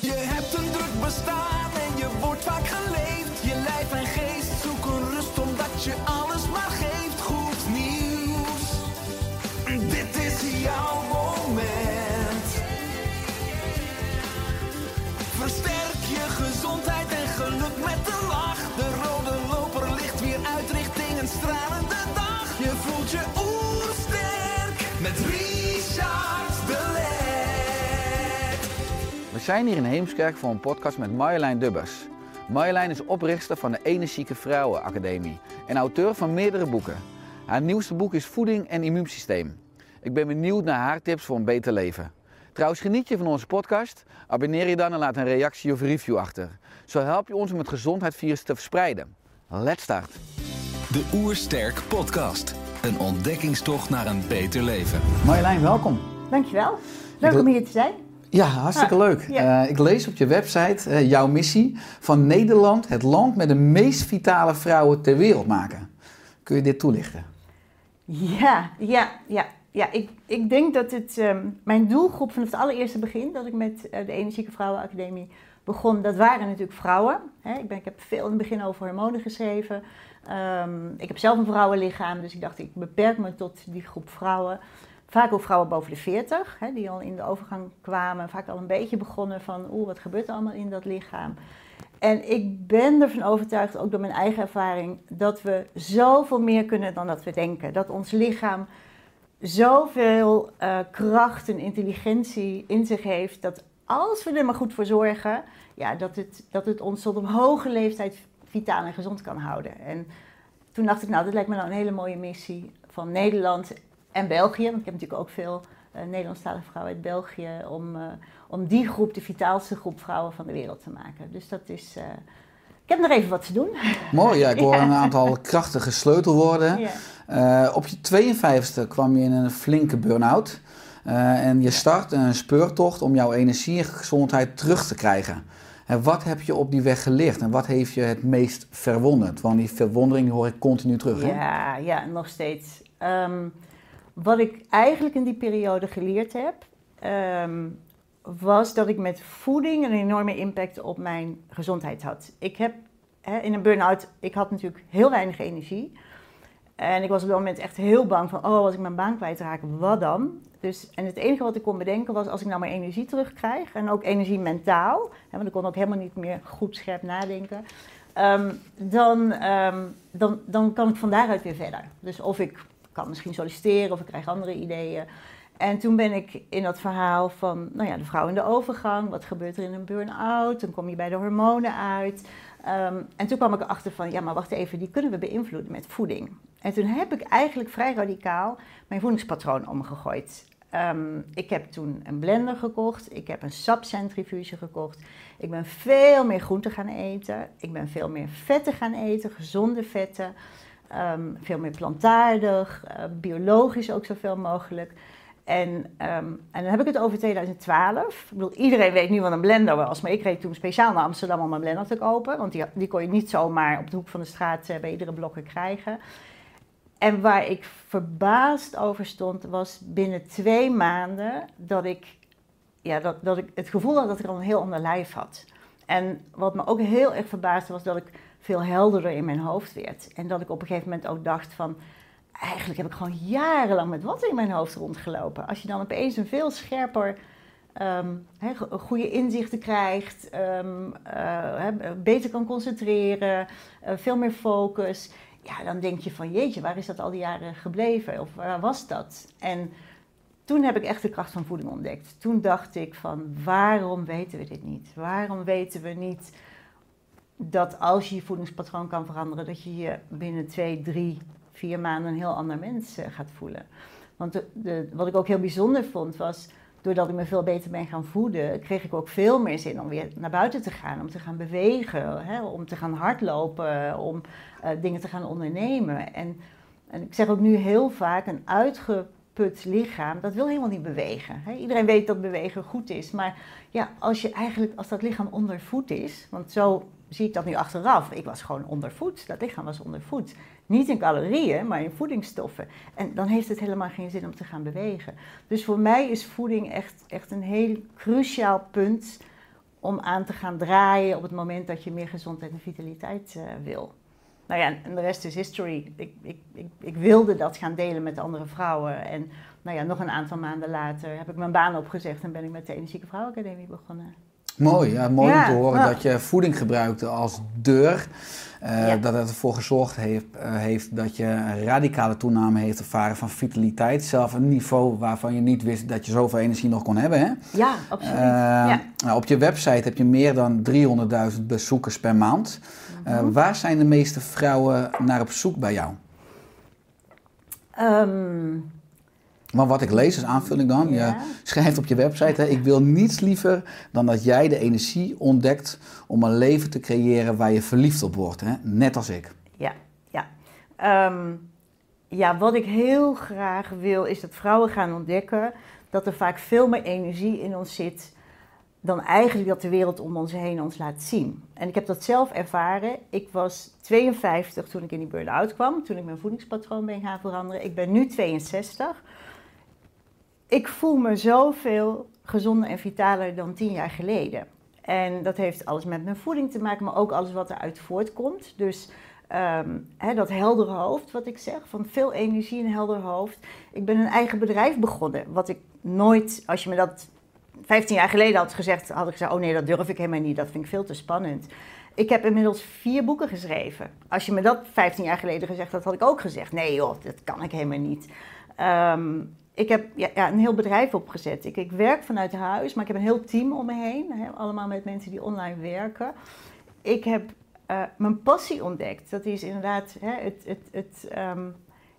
Je hebt een druk bestaan zijn hier in Heemskerk voor een podcast met Marjolein Dubbers. Marjolein is oprichter van de Energieke Vrouwen Academie en auteur van meerdere boeken. Haar nieuwste boek is Voeding en Immuunsysteem. Ik ben benieuwd naar haar tips voor een beter leven. Trouwens, geniet je van onze podcast? Abonneer je dan en laat een reactie of review achter. Zo help je ons om het gezondheidsvirus te verspreiden. Let's start. De Oersterk Podcast. Een ontdekkingstocht naar een beter leven. Marjolein, welkom. Dankjewel. Leuk om hier te zijn. Ja, hartstikke Ah, leuk. ja. Eh, ik lees op je website eh, jouw missie van Nederland het land met de meest vitale vrouwen ter wereld maken. Kun je dit toelichten? Ja, ja, ja. Ja, ik, ik denk dat het ehm, mijn doelgroep vanaf het allereerste begin dat ik met eh, de Energieke Vrouwenacademie begon, dat waren natuurlijk vrouwen. Hè. Ik, ben, ik heb veel in het begin over hormonen geschreven. Ehm, ik heb zelf een vrouwenlichaam, dus ik dacht ik beperk me tot die groep vrouwen. Vaak ook vrouwen boven de 40, hè, die al in de overgang kwamen. Vaak al een beetje begonnen van, oeh, wat gebeurt er allemaal in dat lichaam? En ik ben ervan overtuigd, ook door mijn eigen ervaring, dat we zoveel meer kunnen dan dat we denken. Dat ons lichaam zoveel eh, kracht en intelligentie in zich heeft, dat als we er maar goed voor zorgen, ja, dat, het, dat het ons tot een hoge leeftijd vitaal en gezond kan houden. En toen dacht ik, nou, dat lijkt me nou een hele mooie missie van Nederland en België. Want ik heb natuurlijk ook veel eh Nederlandstalige vrouwen uit België. Om, eh, om die groep de vitaalste groep vrouwen van de wereld te maken. Dus dat is. eh, ik heb nog even wat te doen. Mooi, ja, ik hoor Ja. een aantal krachtige sleutelwoorden. Ja. Op je 52e kwam je in een flinke burn-out. En je start een speurtocht om jouw energie en gezondheid terug te krijgen. En wat heb je op die weg geleerd en wat heeft je het meest verwonderd? Want die verwondering hoor ik continu terug. Hè? Ja, ja, nog steeds. Ehm, wat ik eigenlijk in die periode geleerd heb, ehm, was dat ik met voeding een enorme impact op mijn gezondheid had. Ik heb in een burn-out, ik had natuurlijk heel weinig energie. En ik was op dat moment echt heel bang van, oh, als ik mijn baan kwijtraak, wat dan? Dus, en het enige wat ik kon bedenken was, als ik nou mijn energie terugkrijg, en ook energie mentaal, hè, want ik kon ook helemaal niet meer goed scherp nadenken, ehm, dan, ehm, dan, dan kan ik van daaruit weer verder. Dus of ik kan misschien solliciteren of ik krijg andere ideeën. En toen ben ik in dat verhaal van nou ja, de vrouw in de overgang, wat gebeurt er in een burn-out, dan kom je bij de hormonen uit. Ehm, en toen kwam ik erachter van, ja maar wacht even, die kunnen we beïnvloeden met voeding. En toen heb ik eigenlijk vrij radicaal mijn voedingspatroon omgegooid. Ehm, ik heb toen een blender gekocht, ik heb een sapcentrifuge gekocht. Ik ben veel meer groenten gaan eten, ik ben veel meer vetten gaan eten, gezonde vetten. Ehm, veel meer plantaardig, eh, biologisch ook zoveel mogelijk. En, ehm, en dan heb ik het over 2012. Ik bedoel, iedereen weet nu wat een blender was, maar ik reed toen speciaal naar Amsterdam om een blender te kopen. Want die, die kon je niet zomaar op de hoek van de straat eh, bij iedere blokker krijgen. En waar ik verbaasd over stond, was binnen twee maanden dat ik, ja, dat, dat ik het gevoel had dat ik al een heel ander lijf had. En wat me ook heel erg verbaasde was dat ik veel helderder in mijn hoofd werd. En dat ik op een gegeven moment ook dacht van, eigenlijk heb ik gewoon jarenlang met wat in mijn hoofd rondgelopen. Als je dan opeens een veel scherper, ehm, goede inzichten krijgt, ehm, eh, beter kan concentreren, eh, veel meer focus. Ja, dan denk je van jeetje, waar is dat al die jaren gebleven? Of waar was dat? En toen heb ik echt de kracht van voeding ontdekt. Toen dacht ik van waarom weten we dit niet? Waarom weten we niet dat als je je voedingspatroon kan veranderen, dat je je binnen twee, drie, vier maanden een heel ander mens eh, gaat voelen? Want de, wat ik ook heel bijzonder vond was doordat ik me veel beter ben gaan voeden, kreeg ik ook veel meer zin om weer naar buiten te gaan, om te gaan bewegen, hè, om te gaan hardlopen, om eh, dingen te gaan ondernemen. En, en ik zeg ook nu heel vaak, een uitgeput lichaam, dat wil helemaal niet bewegen. Hè. Iedereen weet dat bewegen goed is, maar ja, als je eigenlijk, als dat lichaam ondervoed is, want zo zie ik dat nu achteraf. Ik was gewoon ondervoed. Dat lichaam was ondervoed. Niet in calorieën, maar in voedingsstoffen. En dan heeft het helemaal geen zin om te gaan bewegen. Dus voor mij is voeding echt, echt een heel cruciaal punt om aan te gaan draaien op het moment dat je meer gezondheid en vitaliteit uh, wil. Nou ja, en de rest is history. Ik, ik, ik, ik, wilde dat gaan delen met andere vrouwen. En nou ja, nog een aantal maanden later heb ik mijn baan opgezegd en ben ik met de Energieke Vrouwenacademie begonnen. Mooi, ja, mooi om te horen dat je voeding gebruikte als deur. Uh, ja. Dat het ervoor gezorgd heeft, uh, heeft, dat je een radicale toename heeft ervaren van vitaliteit. Zelf een niveau waarvan je niet wist dat je zoveel energie nog kon hebben. Hè? Ja, absoluut. Uh, ja. Nou, op je website heb je meer dan 300.000 bezoekers per maand. -hmm. waar zijn de meeste vrouwen naar op zoek bij jou? Um, maar wat ik lees als aanvulling dan, ja. je schrijft op je website, hè, ik wil niets liever dan dat jij de energie ontdekt om een leven te creëren waar je verliefd op wordt, hè? net als ik. Ja, ja. Um, ja, wat ik heel graag wil is dat vrouwen gaan ontdekken dat er vaak veel meer energie in ons zit dan eigenlijk dat de wereld om ons heen ons laat zien. En ik heb dat zelf ervaren. Ik was 52 toen ik in die burn-out kwam, toen ik mijn voedingspatroon ben gaan veranderen. Ik ben nu 62 ik voel me zoveel gezonder en vitaler dan tien jaar geleden. En dat heeft alles met mijn voeding te maken, maar ook alles wat eruit voortkomt. Dus hè, dat heldere hoofd, wat ik zeg, van veel energie en helder hoofd. Ik ben een eigen bedrijf begonnen, wat ik nooit, als je me dat 15 jaar geleden had gezegd, had ik gezegd, oh nee, dat durf ik helemaal niet, dat vind ik veel te spannend. Ik heb inmiddels vier boeken geschreven. Als je me dat 15 jaar geleden gezegd had, had ik ook gezegd, nee joh, dat kan ik helemaal niet. Um, ik heb ja, ja, een heel bedrijf opgezet. Ik, ik, werk vanuit huis, maar ik heb een heel team om me heen. Hè, allemaal met mensen die online werken. Ik heb uh, mijn passie ontdekt. Dat is inderdaad hè, het, het, het, um,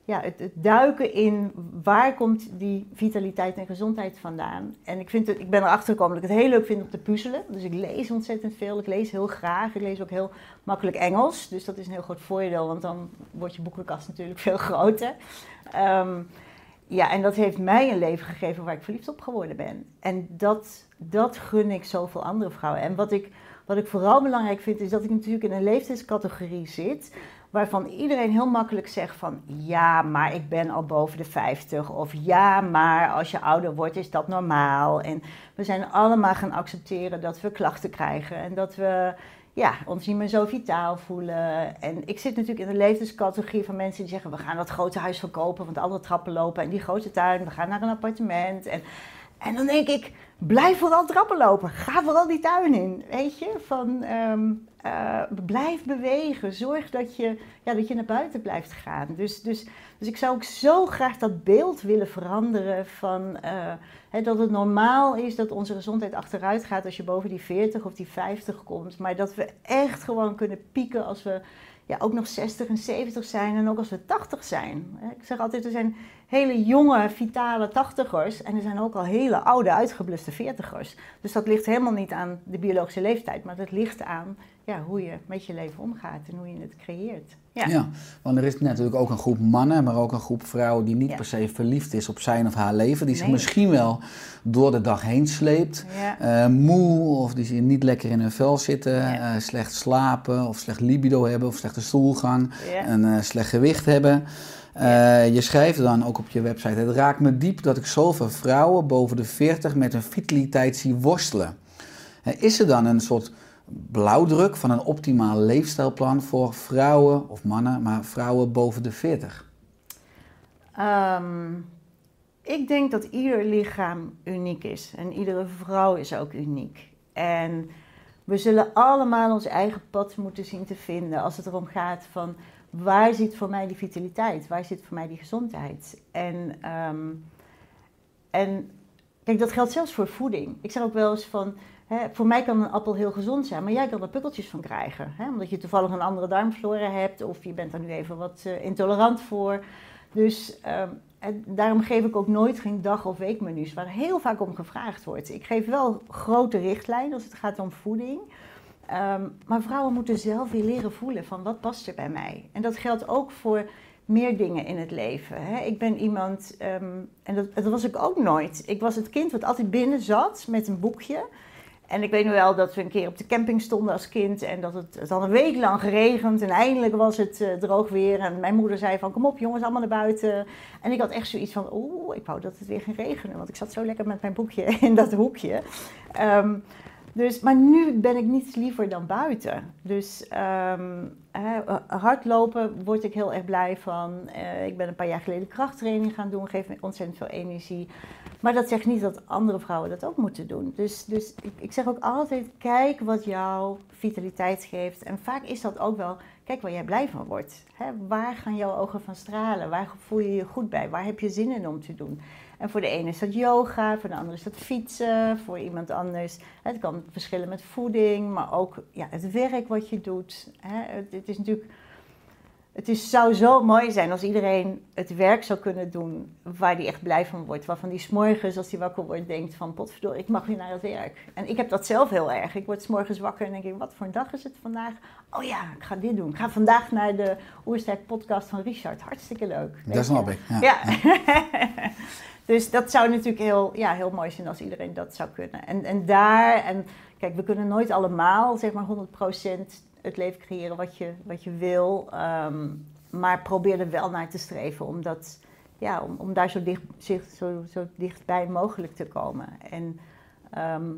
ja, het, duiken in waar komt die vitaliteit en gezondheid vandaan. En ik, vind het, ik ben erachter gekomen dat ik het heel leuk vind om te puzzelen. Dus ik lees ontzettend veel. Ik lees heel graag. Ik lees ook heel makkelijk Engels. Dus dat is een heel groot voordeel, want dan wordt je boekenkast natuurlijk veel groter. Um, ja, en dat heeft mij een leven gegeven waar ik verliefd op geworden ben. En dat, dat gun ik zoveel andere vrouwen. En wat ik, wat ik vooral belangrijk vind, is dat ik natuurlijk in een leeftijdscategorie zit. Waarvan iedereen heel makkelijk zegt van ja, maar ik ben al boven de 50. Of ja, maar als je ouder wordt is dat normaal. En we zijn allemaal gaan accepteren dat we klachten krijgen. En dat we ja, ons niet meer zo vitaal voelen. En ik zit natuurlijk in de levenscategorie van mensen die zeggen: we gaan dat grote huis verkopen, want alle trappen lopen en die grote tuin, we gaan naar een appartement. En, en dan denk ik: blijf vooral trappen lopen, ga vooral die tuin in. Weet je, van um, uh, blijf bewegen, zorg dat je, ja, dat je naar buiten blijft gaan. Dus, dus, dus ik zou ook zo graag dat beeld willen veranderen van. Uh, dat het normaal is dat onze gezondheid achteruit gaat als je boven die 40 of die 50 komt. Maar dat we echt gewoon kunnen pieken als we ja, ook nog 60 en 70 zijn en ook als we 80 zijn. Ik zeg altijd, er zijn hele jonge, vitale 80ers en er zijn ook al hele oude, uitgebluste 40ers. Dus dat ligt helemaal niet aan de biologische leeftijd, maar dat ligt aan ja, hoe je met je leven omgaat en hoe je het creëert. Ja. ja. want er is natuurlijk ook een groep mannen, maar ook een groep vrouwen die niet ja. per se verliefd is op zijn of haar leven. Die zich misschien wel door de dag heen sleept. Ja. Uh, moe of die zich niet lekker in hun vel zitten. Uh, slecht slapen of slecht libido hebben of slechte stoelgang. En uh, slecht gewicht hebben. Uh, je schrijft dan ook op je website: Het raakt me diep dat ik zoveel vrouwen boven de 40 met hun vitaliteit zie worstelen. is er dan een soort blauwdruk van een optimaal leefstijlplan voor vrouwen of mannen, maar vrouwen boven de 40? Um, ik denk dat ieder lichaam uniek is en iedere vrouw is ook uniek. En we zullen allemaal ons eigen pad moeten zien te vinden als het erom gaat van waar zit voor mij die vitaliteit, waar zit voor mij die gezondheid. En, um, en kijk, dat geldt zelfs voor voeding. Ik zeg ook wel eens van Hè, voor mij kan een appel heel gezond zijn, maar jij kan er pukkeltjes van krijgen. Hè, omdat je toevallig een andere darmflora hebt of je bent er nu even wat uh, intolerant voor. Dus um, En daarom geef ik ook nooit geen dag- of weekmenu's, waar heel vaak om gevraagd wordt. Ik geef wel grote richtlijnen als het gaat om voeding. Ehm, maar vrouwen moeten zelf weer leren voelen van wat past er bij mij. En dat geldt ook voor meer dingen in het leven. Hè. Ik ben iemand, ehm, en dat, dat was ik ook nooit. Ik was het kind wat altijd binnen zat met een boekje. En ik weet nog wel dat we een keer op de camping stonden als kind en dat het, het had een week lang geregend en eindelijk was het eh, droog weer. En mijn moeder zei van kom op jongens, allemaal naar buiten. En ik had echt zoiets van oeh, ik wou dat het weer ging regenen, want ik zat zo lekker met mijn boekje in dat hoekje. Ehm, dus, maar nu ben ik niets liever dan buiten. Dus ehm, hardlopen word ik heel erg blij van. Eh, ik ben een paar jaar geleden krachttraining gaan doen, geeft me ontzettend veel energie. Maar dat zegt niet dat andere vrouwen dat ook moeten doen. Dus, dus ik, ik zeg ook altijd, kijk wat jou vitaliteit geeft. En vaak is dat ook wel, kijk waar jij blij van wordt. Hè? Waar gaan jouw ogen van stralen? Waar voel je je goed bij? Waar heb je zin in om te doen? En voor de ene is dat yoga, voor de andere is dat fietsen, voor iemand anders. Het kan verschillen met voeding, maar ook ja, het werk wat je doet. Het, is natuurlijk het is, zou zo mooi zijn als iedereen het werk zou kunnen doen waar hij echt blij van wordt. Waarvan die s'morgens, als hij wakker wordt, denkt van potverdorie, ik mag weer naar het werk. En ik heb dat zelf heel erg. Ik word s'morgens wakker en denk ik, wat voor een dag is het vandaag? Oh ja, ik ga dit doen. Ik ga vandaag naar de Oersterk podcast van Richard. Hartstikke leuk. Dat snap ik. Ja. Ja. dus dat zou natuurlijk heel, ja, heel mooi zijn als iedereen dat zou kunnen. En, en daar, en kijk, we kunnen nooit allemaal, zeg maar 100% het leven creëren wat je, wat je wil. ehm, maar probeer er wel naar te streven om, dat, ja, om, om daar zo, dicht, zich, zo, zo dichtbij mogelijk te komen. En ehm,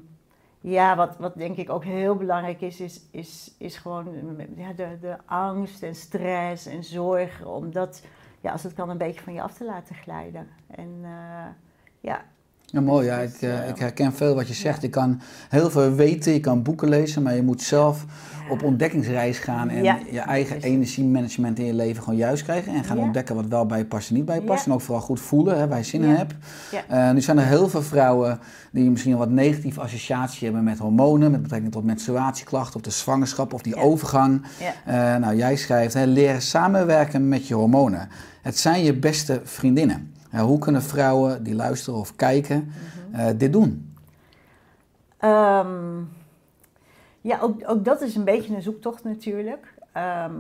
ja, wat, wat denk ik ook heel belangrijk is, is, is, is gewoon ja, de, de angst en stress en zorgen. Om dat, ja, als het kan, een beetje van je af te laten glijden. En eh, ja, Ja, mooi. Ja, Dus, ik, eh, eh, ik herken veel wat je zegt. Je kan heel veel weten, je kan boeken lezen, maar je moet zelf op ontdekkingsreis gaan en Ja, je eigen precies. energiemanagement in je leven gewoon juist krijgen. En gaan Ja. ontdekken wat wel bij je past en niet bij je past. Ja. En ook vooral goed voelen, hè, waar je zin in hebt. Eh, nu zijn er heel veel vrouwen die misschien een wat negatieve associatie hebben met hormonen, met betrekking tot menstruatieklachten of de zwangerschap of die overgang. nou, jij schrijft, hè, leren samenwerken met je hormonen. Het zijn je beste vriendinnen. Hoe kunnen vrouwen die luisteren of kijken Mhm. eh, dit doen? Ehm, ja, ook, ook dat is een beetje een zoektocht natuurlijk. Ehm,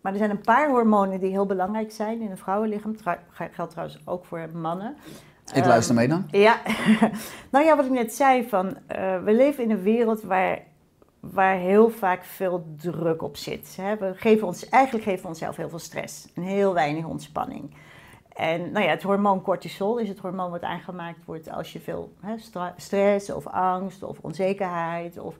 maar er zijn een paar hormonen die heel belangrijk zijn in een vrouwenlichaam. Trouw- geldt trouwens ook voor mannen. Ik Ehm, luister mee dan. Ja, nou ja, wat ik net zei, van, eh, we leven in een wereld waar, waar heel vaak veel druk op zit. We geven ons, eigenlijk geven we onszelf heel veel stress en heel weinig ontspanning. En nou ja, het hormoon cortisol is het hormoon wat aangemaakt wordt als je veel stress of angst of onzekerheid. Of,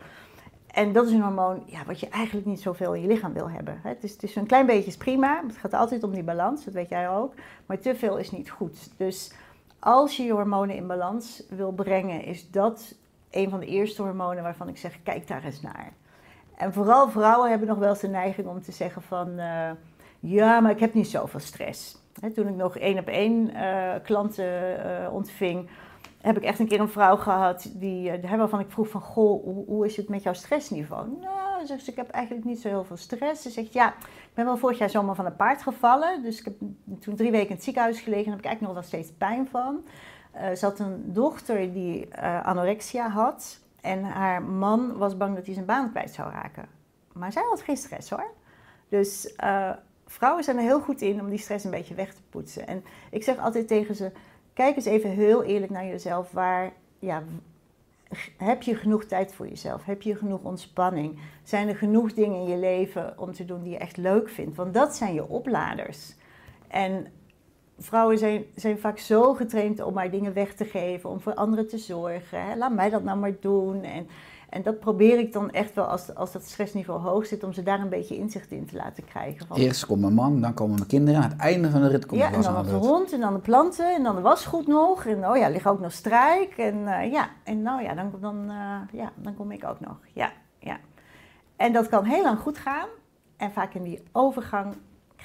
en dat is een hormoon ja, wat je eigenlijk niet zoveel in je lichaam wil hebben. Het, is, het is een klein beetje prima, het gaat altijd om die balans, dat weet jij ook. Maar te veel is niet goed. Dus als je je hormonen in balans wil brengen, is dat een van de eerste hormonen waarvan ik zeg, kijk daar eens naar. En vooral vrouwen hebben nog wel eens de neiging om te zeggen van, eh, ja, maar ik heb niet zoveel stress. Toen ik nog één op één eh, klanten eh, ontving, heb ik echt een keer een vrouw gehad die, waarvan ik vroeg van, goh, hoe, hoe is het met jouw stressniveau? Nou, zegt ze, ik heb eigenlijk niet zo heel veel stress. Ze zegt, ja, ik ben wel vorig jaar zomaar van een paard gevallen. Dus ik heb toen drie weken in het ziekenhuis gelegen en heb ik eigenlijk nog wel steeds pijn van. Eh, ze had een dochter die eh, anorexia had. En haar man was bang dat hij zijn baan kwijt zou raken. Maar zij had geen stress hoor. Dus eh, vrouwen zijn er heel goed in om die stress een beetje weg te poetsen. En ik zeg altijd tegen ze: kijk eens even heel eerlijk naar jezelf. Waar, ja, heb je genoeg tijd voor jezelf? Heb je genoeg ontspanning? Zijn er genoeg dingen in je leven om te doen die je echt leuk vindt? Want dat zijn je opladers. En vrouwen zijn, zijn vaak zo getraind om maar dingen weg te geven, om voor anderen te zorgen. Hè? Laat mij dat nou maar doen. En, en dat probeer ik dan echt wel als, als dat stressniveau hoog zit, om ze daar een beetje inzicht in te laten krijgen. Van, Eerst komt mijn man, dan komen mijn kinderen. Aan het einde van de rit komt ja, de en was dan aan de hond en dan de planten en dan de wasgoed nog. En oh ja, ligt ook nog strijk. En eh, ja, en nou ja dan, dan, eh, ja, dan kom ik ook nog. Ja, ja. En dat kan heel lang goed gaan. En vaak in die overgang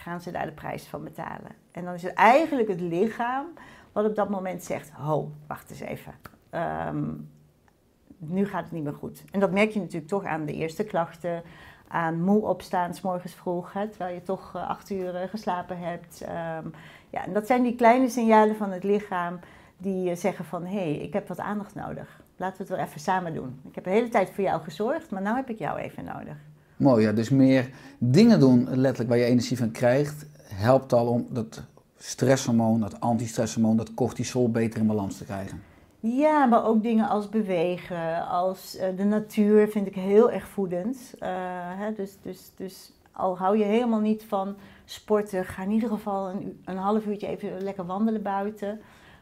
gaan ze daar de prijs van betalen. En dan is het eigenlijk het lichaam wat op dat moment zegt: Ho, wacht eens even. Ehm, nu gaat het niet meer goed. En dat merk je natuurlijk toch aan de eerste klachten. Aan moe opstaan, morgens vroeg, terwijl je toch eh, acht uur eh, geslapen hebt. Ehm, Ja, en dat zijn die kleine signalen van het lichaam die eh, zeggen van... hé, hey, ik heb wat aandacht nodig. Laten we het wel even samen doen. Ik heb de hele tijd voor jou gezorgd, maar nu heb ik jou even nodig. Mooi, ja. Dus meer dingen doen, letterlijk waar je energie van krijgt, helpt al om dat stresshormoon, dat antistresshormoon, dat cortisol beter in balans te krijgen. Ja, maar ook dingen als bewegen, als eh, de natuur vind ik heel erg voedend. Eh, hè, dus, dus, dus al hou je helemaal niet van sporten, ga in ieder geval een, een half uurtje even lekker wandelen buiten.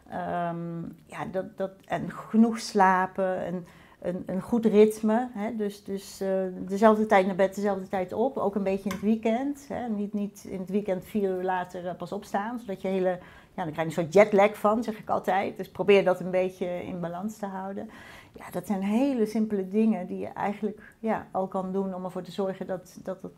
Ehm, ja, dat, dat, en genoeg slapen, en een, een goed ritme. Hè? Dus, dus eh, dezelfde tijd naar bed, dezelfde tijd op. Ook een beetje in het weekend. Hè? Niet, niet in het weekend vier uur later eh, pas opstaan. Zodat je hele, ja, dan krijg je een soort jetlag van, zeg ik altijd. Dus probeer dat een beetje in balans te houden. Ja, dat zijn hele simpele dingen die je eigenlijk ja, al kan doen om ervoor te zorgen dat dat, dat,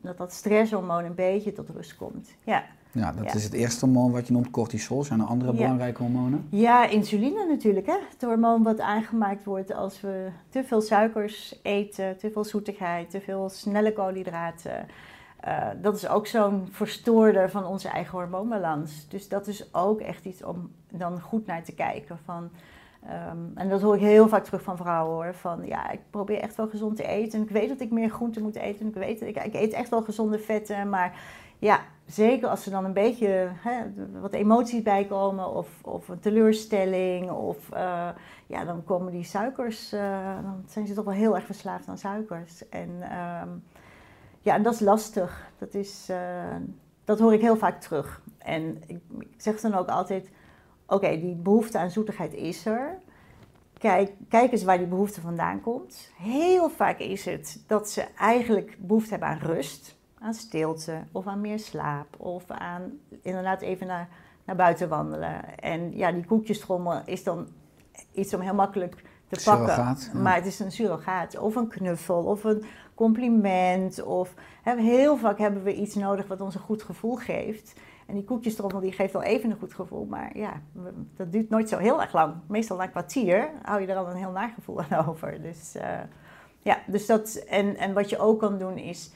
dat, dat stresshormoon een beetje tot rust komt. Ja. Ja, dat Ja. is het eerste hormoon wat je noemt cortisol. Zijn er andere Ja. belangrijke hormonen? Ja, insuline natuurlijk. Hè? Het hormoon wat aangemaakt wordt als we te veel suikers eten, te veel zoetigheid, te veel snelle koolhydraten. Eh, dat is ook zo'n verstoorder van onze eigen hormoonbalans. Dus dat is ook echt iets om dan goed naar te kijken. Van, ehm, en dat hoor ik heel vaak terug van vrouwen hoor. Van ja, ik probeer echt wel gezond te eten. En ik weet dat ik meer groente moet eten. En ik weet, ik, ik eet echt wel gezonde vetten. Maar ja, zeker als er dan een beetje hè, wat emoties bij komen. Of, of een teleurstelling. Of eh, ja, dan komen die suikers. eh, dan zijn ze toch wel heel erg verslaafd aan suikers. En ehm, ja, en dat is lastig. Dat, is, eh, dat hoor ik heel vaak terug. En ik, zeg dan ook altijd: oké, die behoefte aan zoetigheid is er. Kijk, kijk eens waar die behoefte vandaan komt. Heel vaak is het dat ze eigenlijk behoefte hebben aan rust, aan stilte of aan meer slaap of aan inderdaad even naar, naar buiten wandelen. En ja, die koekjestrommel is dan iets om heel makkelijk te pakken. Surrogaat, ja. Maar het is een surrogaat of een knuffel of een compliment. Of, hè, heel vaak hebben we iets nodig wat ons een goed gevoel geeft. En die koekjestrommel die geeft wel even een goed gevoel, maar ja, dat duurt nooit zo heel erg lang. Meestal na een kwartier hou je er al een heel nagevoel aan over. Dus eh, ja, dus dat, en, en wat je ook kan doen is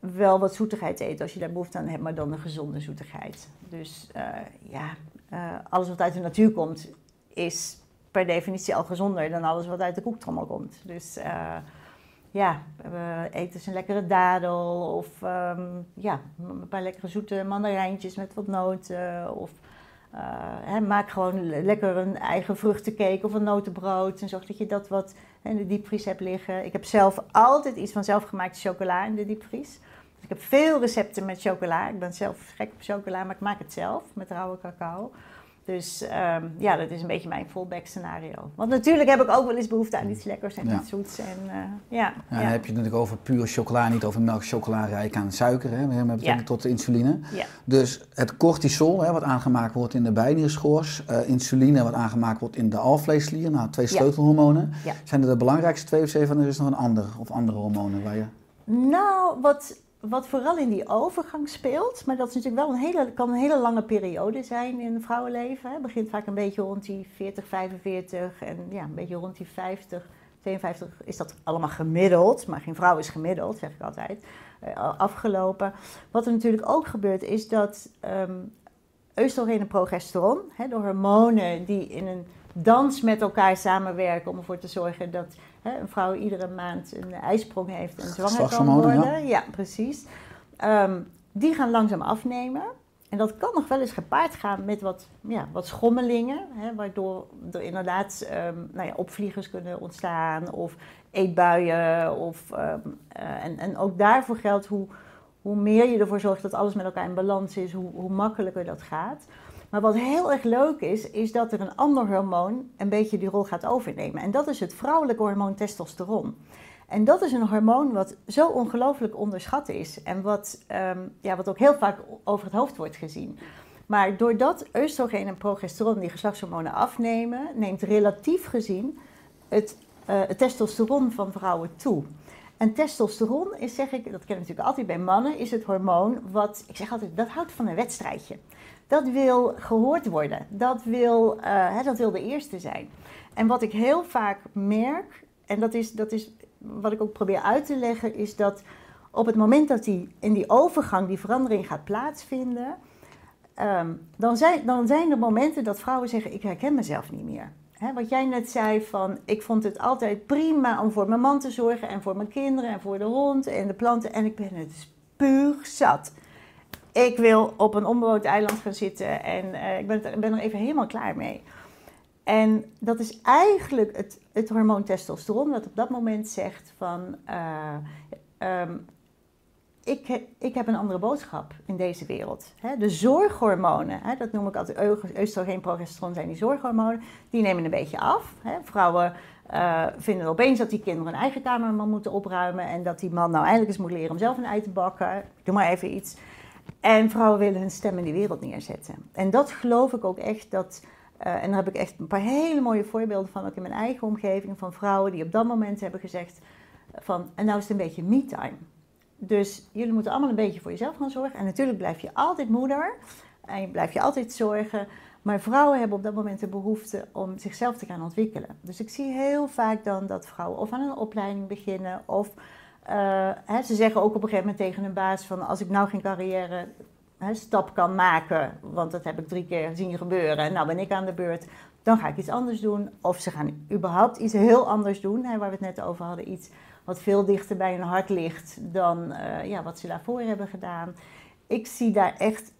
wel wat zoetigheid eten als je daar behoefte aan hebt, maar dan een gezonde zoetigheid. Dus eh, ja, eh, alles wat uit de natuur komt is per definitie al gezonder dan alles wat uit de koektrommel komt. Dus eh, ja, we eten eens een lekkere dadel of ehm, ja, een paar lekkere zoete mandarijntjes met wat noten. Of hè, maak gewoon le- lekker een eigen vruchtencake of een notenbrood. En zorg dat je dat wat in de diepvries hebt liggen. Ik heb zelf altijd iets van zelfgemaakte chocola in de diepvries. Dus ik heb veel recepten met chocola. Ik ben zelf gek op chocola, maar ik maak het zelf met rauwe cacao. Dus ehm, ja, dat is een beetje mijn fallback scenario. Want natuurlijk heb ik ook wel eens behoefte aan iets lekkers en Ja. iets zoets. En, eh, ja, Ja, ja. dan heb je het natuurlijk over pure chocola, niet over melk chocola rijk aan suiker, hè, met betrekking Ja. tot de insuline. Dus het cortisol, hè, wat aangemaakt wordt in de bijnierschors, eh, insuline, wat aangemaakt wordt in de alvleesklier, nou twee sleutelhormonen. Zijn er de belangrijkste twee of zeven, en er is nog een ander of andere hormonen waar je... Nou, wat, wat vooral in die overgang speelt, maar dat is natuurlijk wel een hele, kan een hele lange periode zijn in een vrouwenleven. Het begint vaak een beetje rond die 40, 45 en ja, een beetje rond die 50, 52 is dat allemaal gemiddeld, maar geen vrouw is gemiddeld, zeg ik altijd, eh, afgelopen. Wat er natuurlijk ook gebeurt is dat ehm oestrogeen en progesteron, hè, de hormonen die in een dans met elkaar samenwerken om ervoor te zorgen dat hè, een vrouw iedere maand een ijsprong heeft en zwanger kan worden. Ja, precies. Ehm, die gaan langzaam afnemen. En dat kan nog wel eens gepaard gaan met wat, ja, wat schommelingen, hè, waardoor er inderdaad ehm, nou ja, opvliegers kunnen ontstaan of eetbuien. Of, ehm, eh, en, en ook daarvoor geldt hoe, hoe meer je ervoor zorgt dat alles met elkaar in balans is, hoe, hoe makkelijker dat gaat. Maar wat heel erg leuk is, is dat er een ander hormoon een beetje die rol gaat overnemen. En dat is het vrouwelijke hormoon testosteron. En dat is een hormoon wat zo ongelooflijk onderschat is. En wat, ehm, ja, wat ook heel vaak over het hoofd wordt gezien. Maar doordat oestrogeen en progesteron die geslachtshormonen afnemen, neemt relatief gezien het, eh, het testosteron van vrouwen toe. En testosteron is, zeg ik, dat ken ik natuurlijk altijd bij mannen, is het hormoon wat, ik zeg altijd, dat houdt van een wedstrijdje. Dat wil gehoord worden. Dat wil, eh, hè, dat wil de eerste zijn. En wat ik heel vaak merk, en dat is, dat is wat ik ook probeer uit te leggen, is dat op het moment dat die, in die overgang die verandering gaat plaatsvinden, ehm, dan, zijn, dan zijn er momenten dat vrouwen zeggen: Ik herken mezelf niet meer. Wat jij net zei van, ik vond het altijd prima om voor mijn man te zorgen en voor mijn kinderen en voor de hond en de planten. En ik ben het puur zat. Ik wil op een onbewoond eiland gaan zitten en eh, ik ben, ben er even helemaal klaar mee. En dat is eigenlijk het, het hormoon testosteron dat op dat moment zegt van... eh, ehm, ik, ik heb een andere boodschap in deze wereld. De zorghormonen, dat noem ik altijd oestrogeen, progesteron, zijn die zorghormonen, die nemen een beetje af. Vrouwen eh, vinden opeens dat die kinderen een eigen kamer moeten opruimen en dat die man nou eindelijk eens moet leren om zelf een ei te bakken. Doe maar even iets. En vrouwen willen hun stem in die wereld neerzetten. En dat geloof ik ook echt dat. eh, en daar heb ik echt een paar hele mooie voorbeelden van, ook in mijn eigen omgeving, van vrouwen die op dat moment hebben gezegd van, en nou is het een beetje me-time. Dus jullie moeten allemaal een beetje voor jezelf gaan zorgen. En natuurlijk blijf je altijd moeder en je blijf je altijd zorgen. Maar vrouwen hebben op dat moment de behoefte om zichzelf te gaan ontwikkelen. Dus ik zie heel vaak dan dat vrouwen of aan een opleiding beginnen of eh, hè, ze zeggen ook op een gegeven moment tegen hun baas van als ik nou geen carrière hè, stap kan maken, want dat heb ik drie keer zien gebeuren en nou ben ik aan de beurt, dan ga ik iets anders doen. Of ze gaan überhaupt iets heel anders doen, hè, waar we het net over hadden, iets wat veel dichter bij hun hart ligt dan eh, ja, wat ze daarvoor hebben gedaan. Ik zie daar echt,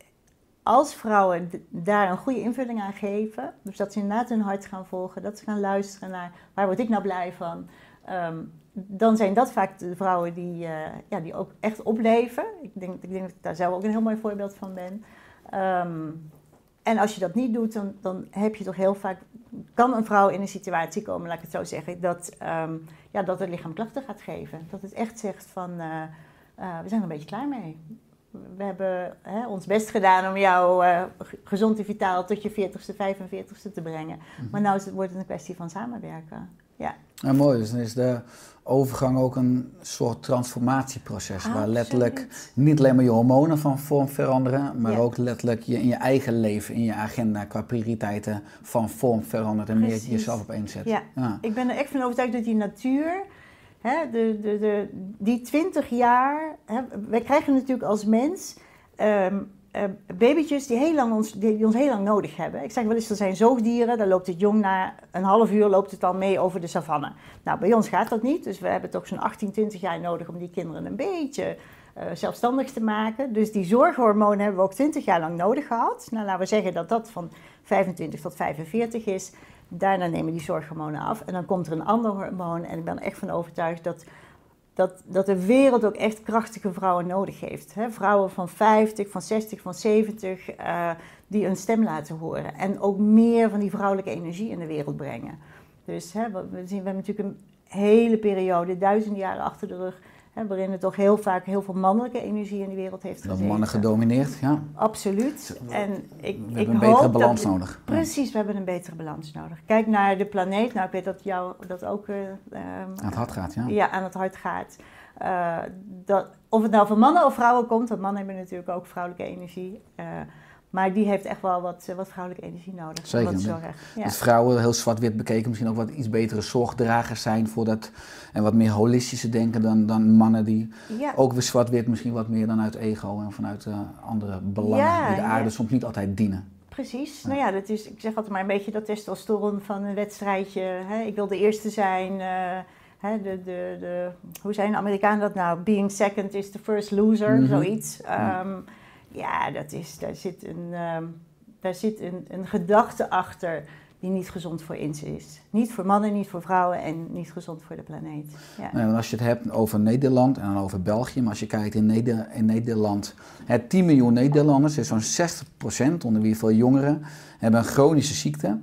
als vrouwen daar een goede invulling aan geven, dus dat ze inderdaad hun hart gaan volgen, dat ze gaan luisteren naar waar word ik nou blij van, Ehm, dan zijn dat vaak de vrouwen die, eh, ja, die ook echt opleven. Ik denk, ik denk dat ik daar zelf ook een heel mooi voorbeeld van ben. Ehm, en als je dat niet doet, dan, dan heb je toch heel vaak, kan een vrouw in een situatie komen, laat ik het zo zeggen, dat, ehm, ja, dat het lichaam klachten gaat geven. Dat het echt zegt van, eh, eh, we zijn er een beetje klaar mee. We hebben hè, ons best gedaan om jou gezond en vitaal tot je 40ste, 45ste te brengen. Maar nu is het, wordt het een kwestie van samenwerken. Ja. Mooi. Dus dan is de overgang ook een soort transformatieproces. Waar Absoluut. letterlijk niet alleen maar je hormonen van vorm veranderen, maar Ja. ook letterlijk je in je eigen leven, in je agenda, qua prioriteiten van vorm verandert en meer jezelf op één zet. Ja. Ja. Ik ben er echt van overtuigd dat die natuur, hè, de, de, de, die 20 jaar, hè, wij krijgen natuurlijk als mens ehm, eh, babytjes die, heel lang ons, die, ons heel lang nodig hebben. Ik zeg wel eens, er zijn zoogdieren, daar loopt het jong na een half uur loopt het al mee over de savanne. Nou, bij ons gaat dat niet, dus we hebben toch zo'n 18, 20 jaar nodig om die kinderen een beetje eh, zelfstandig te maken. Dus die zorghormonen hebben we ook 20 jaar lang nodig gehad. Nou, laten we zeggen dat dat van 25 tot 45 is. Daarna nemen die zorghormonen af en dan komt er een ander hormoon. En ik ben echt van overtuigd dat, dat, dat de wereld ook echt krachtige vrouwen nodig heeft. Hè? Vrouwen van 50, van 60, van 70, eh, die een stem laten horen. En ook meer van die vrouwelijke energie in de wereld brengen. Dus hè, we zien, we hebben natuurlijk een hele periode, duizenden jaren achter de rug... Hè, waarin er toch heel vaak heel veel mannelijke energie in de wereld heeft Dat gezeten. mannen gedomineerd, ja. Absoluut. En ik, We ik hebben een betere balans dat, nodig. Precies, we hebben een betere balans nodig. Kijk naar de planeet. Nou, ik weet dat jou dat ook eh, ehm, Aan het hart gaat, ja. ja, aan het hart gaat. Eh, dat, of het nou van mannen of vrouwen komt, want mannen hebben natuurlijk ook vrouwelijke energie. eh, maar die heeft echt wel wat, eh, wat vrouwelijke energie nodig. Zeker, Wat ja. zorg. Ja. Dat vrouwen heel zwart-wit bekeken misschien ook wat iets betere zorgdragers zijn voor dat en wat meer holistische denken dan, dan mannen die ja. ook weer zwart-wit misschien wat meer dan uit ego en vanuit eh, andere belangen Ja, die de aarde soms niet altijd dienen. Precies. Nou ja, dat is, ik zeg altijd maar een beetje dat testosteron van een wedstrijdje. Hè? Ik wil de eerste zijn. eh, hè? De, de, de, hoe zijn de Amerikanen dat nou? Being second is the first loser, Mhm. zoiets. Ehm, ja, dat is, daar zit, een, ehm, daar zit een, een gedachte achter die niet gezond voor ons is. Niet voor mannen, niet voor vrouwen en niet gezond voor de planeet. Ja. Nou, als je het hebt over Nederland en dan over België, maar als je kijkt in, Neder in Nederland, het 10 miljoen Nederlanders, dus zo'n 60% onder wie veel jongeren, hebben een chronische ziekte.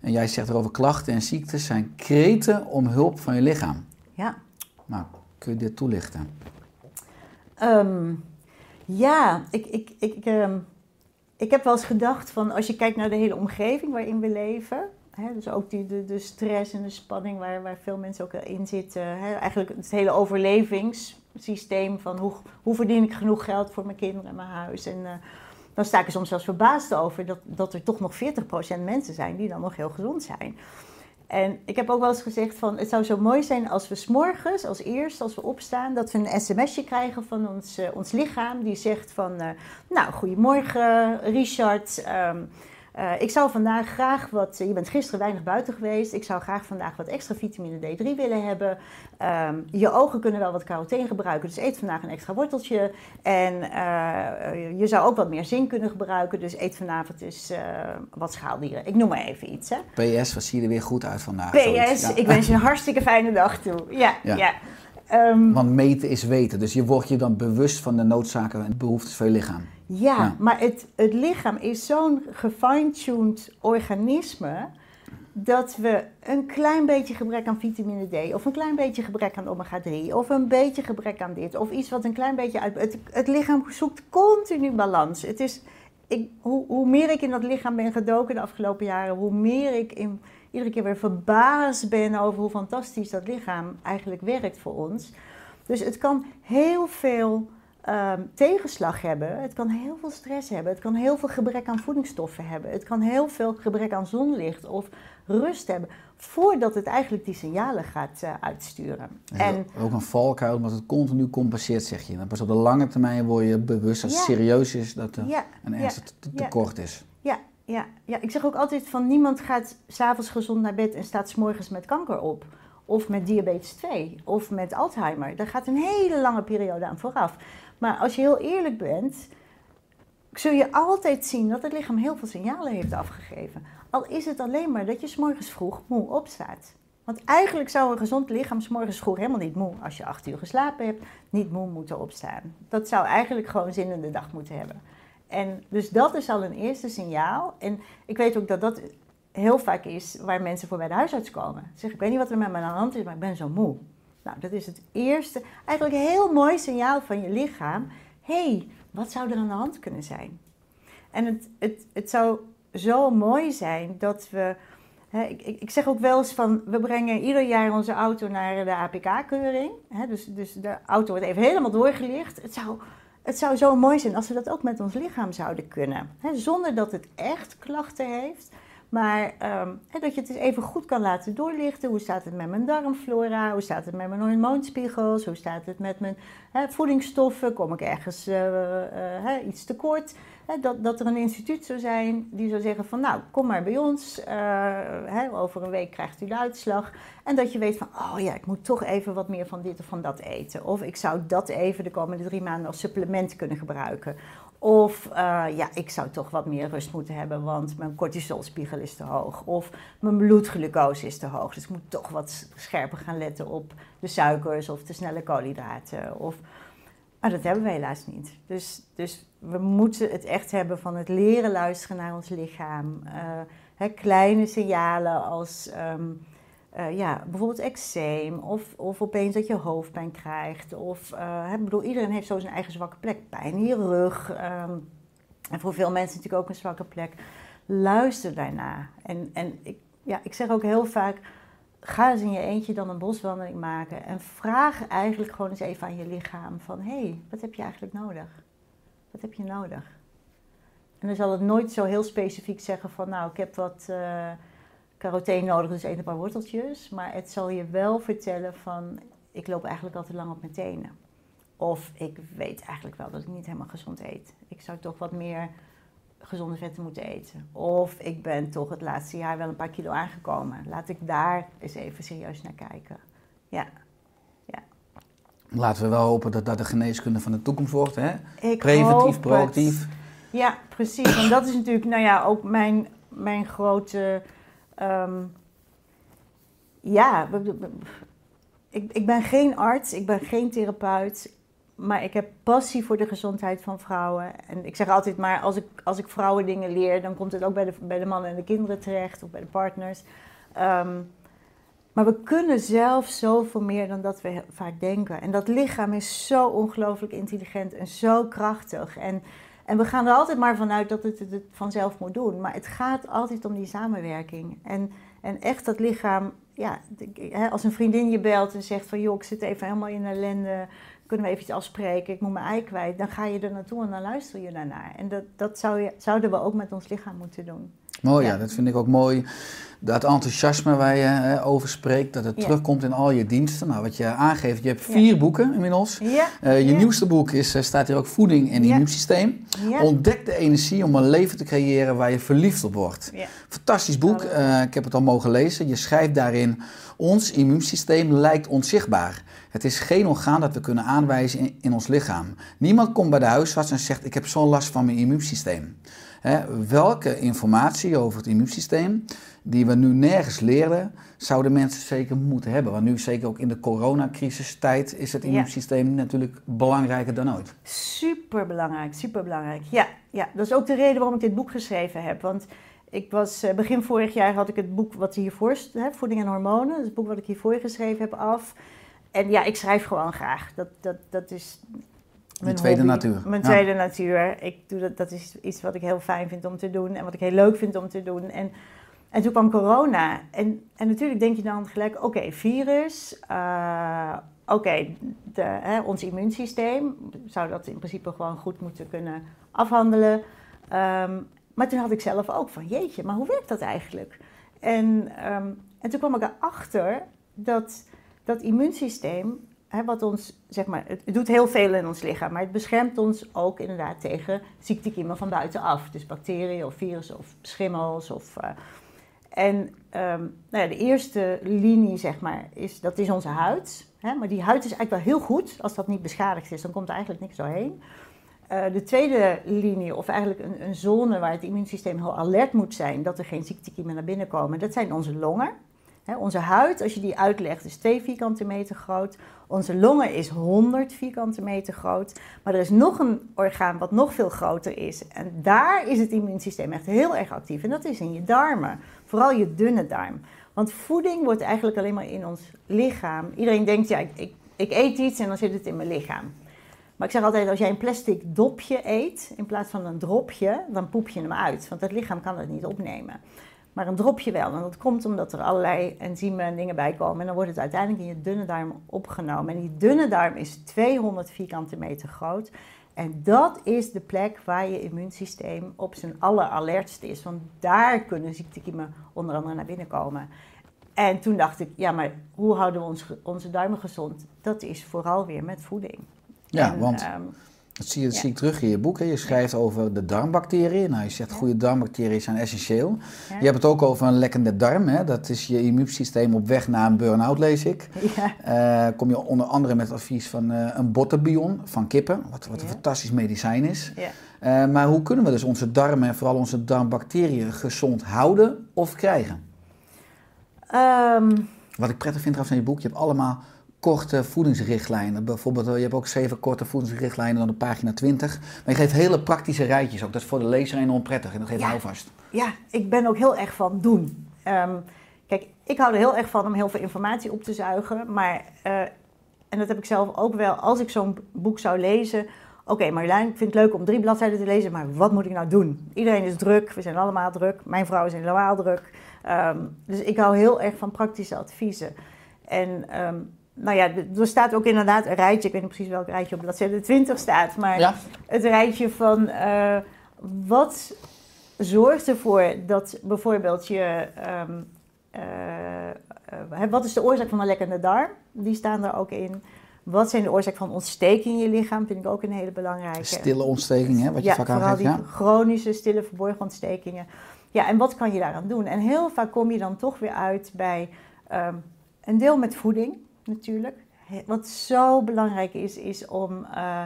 En jij zegt erover klachten en ziektes zijn kreten om hulp van je lichaam. ja. Nou, kun je dit toelichten? Ehm, ja, ik, ik, ik, ehm, ik heb wel eens gedacht van als je kijkt naar de hele omgeving waarin we leven. Hè, dus ook die, de, de stress en de spanning waar, waar veel mensen ook in zitten. Hè, eigenlijk het hele overlevingssysteem van hoe, hoe verdien ik genoeg geld voor mijn kinderen en mijn huis. En eh, dan sta ik er soms zelfs verbaasd over dat, dat er toch nog 40% mensen zijn die dan nog heel gezond zijn. En ik heb ook wel eens gezegd van het zou zo mooi zijn als we s'morgens als eerst, als we opstaan, dat we een sms'je krijgen van ons, eh, ons lichaam die zegt van eh, nou goedemorgen Richard, ehm, eh, ik zou vandaag graag wat, je bent gisteren weinig buiten geweest, ik zou graag vandaag wat extra vitamine D3 willen hebben. Ehm, je ogen kunnen wel wat carotene gebruiken, dus eet vandaag een extra worteltje. En eh, je zou ook wat meer zink kunnen gebruiken, dus eet vanavond dus wat schaaldieren. Ik noem maar even iets. Hè. PS, wat zie je er weer goed uit vandaag. PS. Ja. ik wens je een hartstikke fijne dag toe. Ja, Ja. ja. Ehm, Want meten is weten. Dus je wordt je dan bewust van de noodzaken en behoeftes van je lichaam. Ja, Ja. maar het, het lichaam is zo'n gefine-tuned organisme dat we een klein beetje gebrek aan vitamine D of een klein beetje gebrek aan omega-3 of een beetje gebrek aan dit of iets wat een klein beetje uit... Het, het lichaam zoekt continu balans. Het is, ik, hoe, hoe meer ik in dat lichaam ben gedoken de afgelopen jaren, hoe meer ik in, iedere keer weer verbaasd ben over hoe fantastisch dat lichaam eigenlijk werkt voor ons. Dus het kan heel veel ehm, tegenslag hebben. Het kan heel veel stress hebben. Het kan heel veel gebrek aan voedingsstoffen hebben. Het kan heel veel gebrek aan zonlicht of rust hebben. Voordat het eigenlijk die signalen gaat eh, uitsturen. En ook een valkuil, omdat het continu compenseert, zeg je. Pas op de lange termijn word je bewust als het serieus is dat er ja, een ernstig ja. tekort is. Ja, ja, ja, ik zeg ook altijd van niemand gaat s'avonds gezond naar bed en staat s'morgens met kanker op. Of met diabetes 2 of met Alzheimer. Daar gaat een hele lange periode aan vooraf. Maar als je heel eerlijk bent, zul je altijd zien dat het lichaam heel veel signalen heeft afgegeven. Al is het alleen maar dat je s'morgens vroeg moe opstaat. Want eigenlijk zou een gezond lichaam s'morgens vroeg helemaal niet moe, als je acht uur geslapen hebt, niet moe moeten opstaan. Dat zou eigenlijk gewoon zin in de dag moeten hebben. En dus dat is al een eerste signaal. En ik weet ook dat dat heel vaak is waar mensen voor bij de huisarts komen. Ze zeggen, ik weet niet wat er met de hand is, maar ik ben zo moe. Nou, dat is het eerste, eigenlijk een heel mooi signaal van je lichaam. Hey, wat zou er aan de hand kunnen zijn? En het, het, het zou zo mooi zijn dat we... Hè, ik, ik, zeg ook wel eens van, we brengen ieder jaar onze auto naar de APK-keuring. Dus, dus de auto wordt even helemaal doorgelicht. Het zou, het zou zo mooi zijn als we dat ook met ons lichaam zouden kunnen. Hè, zonder dat het echt klachten heeft. Maar ehm, dat je het eens even goed kan laten doorlichten. Hoe staat het met mijn darmflora? Hoe staat het met mijn hormoonspiegels? Hoe staat het met mijn voedingsstoffen? Kom ik ergens eh, eh, iets tekort? Dat, dat er een instituut zou zijn die zou zeggen van nou, kom maar bij ons. eh, over een week krijgt u de uitslag. En dat je weet van, oh ja, ik moet toch even wat meer van dit of van dat eten. Of ik zou dat even de komende drie maanden als supplement kunnen gebruiken. Of eh, ja, ik zou toch wat meer rust moeten hebben, want mijn cortisolspiegel is te hoog. Of mijn bloedglucose is te hoog. Dus ik moet toch wat scherper gaan letten op de suikers of de snelle koolhydraten. Of... Maar dat hebben we helaas niet. Dus, dus we moeten het echt hebben van het leren luisteren naar ons lichaam. Eh, hè, kleine signalen als ehm, eh, ja, bijvoorbeeld eczeem of, of opeens dat je hoofdpijn krijgt. Of, eh, ik bedoel, iedereen heeft zo zijn eigen zwakke plek. Pijn in je rug. ehm, en voor veel mensen natuurlijk ook een zwakke plek. Luister daarna. En, en ik, ja, ik zeg ook heel vaak, ga eens in je eentje dan een boswandeling maken. En vraag eigenlijk gewoon eens even aan je lichaam van, hé, hey, wat heb je eigenlijk nodig? Wat heb je nodig? En dan zal het nooit zo heel specifiek zeggen van, nou, ik heb wat uh, carotene nodig, dus een paar worteltjes. Maar het zal je wel vertellen van, ik loop eigenlijk altijd lang op mijn tenen. Of ik weet eigenlijk wel dat ik niet helemaal gezond eet. Ik zou toch wat meer gezonde vetten moeten eten. Of ik ben toch het laatste jaar wel een paar kilo aangekomen. Laat ik daar eens even serieus naar kijken. Ja. ja. Laten we wel hopen dat dat de geneeskunde van de toekomst wordt. Hè? Ik Preventief, proactief. het. Ja, precies. En dat is natuurlijk, nou ja, ook mijn, mijn grote. Um, ja, ik, ik ben geen arts, ik ben geen therapeut. Maar ik heb passie voor de gezondheid van vrouwen. En ik zeg altijd maar, als ik, als ik vrouwen dingen leer, dan komt het ook bij de, bij de mannen en de kinderen terecht, of bij de partners. Um, maar we kunnen zelf zoveel meer dan dat we vaak denken. En dat lichaam is zo ongelooflijk intelligent en zo krachtig. En, en we gaan er altijd maar vanuit dat het het vanzelf moet doen. Maar het gaat altijd om die samenwerking. En, en echt dat lichaam, ja, als een vriendin je belt en zegt van... joh, ik zit even helemaal in ellende, kunnen we even afspreken, ik moet mijn ei kwijt. Dan ga je er naartoe en dan luister je daarnaar. En dat, dat zou je, zouden we ook met ons lichaam moeten doen. Mooi, ja. Ja. dat vind ik ook mooi. Dat enthousiasme waar je over spreekt, dat het Ja. terugkomt in al je diensten. Nou, wat je aangeeft, je hebt vier boeken inmiddels. Ja. Eh, je nieuwste boek is, eh, staat hier ook Voeding en. Immuunsysteem. Ja. Ontdek de energie om een leven te creëren waar je verliefd op wordt. Ja. Fantastisch boek. Eh, ik heb het al mogen lezen. Je schrijft daarin, ons immuunsysteem lijkt onzichtbaar. Het is geen orgaan dat we kunnen aanwijzen in, in ons lichaam. Niemand komt bij de huisarts en zegt, ik heb zo'n last van mijn immuunsysteem. Hè, welke informatie over het immuunsysteem, die we nu nergens leren, zouden mensen zeker moeten hebben? Want nu, zeker ook in de coronacrisistijd, is het Ja. immuunsysteem natuurlijk belangrijker dan ooit. Super belangrijk, super belangrijk. Ja, ja, dat is ook de reden waarom ik dit boek geschreven heb. Want ik was, eh, begin vorig jaar had ik het boek wat hiervoor, st- hè, Voeding en Hormonen, het boek wat ik hiervoor geschreven heb, af. En ja, ik schrijf gewoon graag. Dat, dat, dat is mijn tweede hobby. natuur. Mijn Ja. tweede natuur. Ik doe dat, dat is iets wat ik heel fijn vind om te doen en wat ik heel leuk vind om te doen. En, en toen kwam corona. En, en natuurlijk denk je dan gelijk, oké, virus. eh, oké, ons immuunsysteem zou dat in principe gewoon goed moeten kunnen afhandelen. Ehm, maar toen had ik zelf ook van, jeetje, maar hoe werkt dat eigenlijk? En, ehm, en toen kwam ik erachter dat dat immuunsysteem, hè, wat ons, zeg maar, het, doet heel veel in ons lichaam, maar het beschermt ons ook inderdaad tegen ziektekiemen van buitenaf. Dus bacteriën of virussen of schimmels. Of, eh, en ehm, nou ja, de eerste linie, zeg maar, is, dat is onze huid. Hè? Maar die huid is eigenlijk wel heel goed. Als dat niet beschadigd is, dan komt er eigenlijk niks doorheen. Eh, de tweede linie, of eigenlijk een, een zone waar het immuunsysteem heel alert moet zijn dat er geen ziektekiemen naar binnen komen, dat zijn onze longen. Onze huid, als je die uitlegt, is 2 vierkante meter groot. Onze longen is 100 vierkante meter groot. Maar er is nog een orgaan wat nog veel groter is. En daar is het immuunsysteem echt heel erg actief. En dat is in je darmen. Vooral je dunne darm. Want voeding wordt eigenlijk alleen maar in ons lichaam. Iedereen denkt, ja, ik, ik, ik eet iets en dan zit het in mijn lichaam. Maar ik zeg altijd, als jij een plastic dopje eet in plaats van een dropje, dan poep je hem uit. Want het lichaam kan het niet opnemen. Maar een dropje wel. En dat komt omdat er allerlei enzymen en dingen bij komen. En dan wordt het uiteindelijk in je dunne darm opgenomen. En die dunne darm is 200 vierkante meter groot. En dat is de plek waar je immuunsysteem op zijn alleralertst is. Want daar kunnen ziektekiemen onder andere naar binnen komen. En toen dacht ik, ja, maar hoe houden we ons, onze darmen gezond? Dat is vooral weer met voeding. Ja, En, want ehm, dat zie, je, dat ja. zie ik terug in je boek. Hè. Je schrijft over de darmbacteriën. Nou, je zegt goede darmbacteriën zijn essentieel. Je hebt het ook over een lekkende darm. Hè. Dat is je immuunsysteem op weg naar een burn-out, lees ik. ja. Eh, kom je onder andere met advies van eh, een botterbion van kippen, wat, wat een fantastisch medicijn is. Ja. Eh, maar hoe kunnen we dus onze darmen en vooral onze darmbacteriën gezond houden of krijgen? Ehm, Wat ik prettig vind trouwens aan je boek, je hebt allemaal korte voedingsrichtlijnen. Bijvoorbeeld, je hebt ook zeven korte voedingsrichtlijnen dan op pagina 20. Maar je geeft hele praktische rijtjes ook. Dat is voor de lezer enorm prettig en dat geeft Ja. houvast. ja, ik ben ook heel erg van doen. Ehm, kijk, ik hou er heel erg van om heel veel informatie op te zuigen. Maar, eh, en dat heb ik zelf ook wel, als ik zo'n boek zou lezen. Oké, Marjolein, ik vind het leuk om drie bladzijden te lezen, maar wat moet ik nou doen? Iedereen is druk, we zijn allemaal druk. Mijn vrouw is helemaal druk. Ehm, dus ik hou heel erg van praktische adviezen. En ehm, nou ja, er staat ook inderdaad een rijtje. Ik weet niet precies welk rijtje op bladzijde 20 staat. Maar Ja? het rijtje van eh, wat zorgt ervoor dat bijvoorbeeld je. ehm, eh, eh, wat is de oorzaak van een lekkende darm? Die staan er ook in. Wat zijn de oorzaak van ontsteking in je lichaam? Vind ik ook een hele belangrijke. Stille ontsteking, hè, wat je ja, vaak vooral aangeeft. die Ja? chronische, stille, verborgen ontstekingen. Ja, en wat kan je daaraan doen? En heel vaak kom je dan toch weer uit bij ehm, een deel met voeding, natuurlijk. Wat zo belangrijk is, is om eh,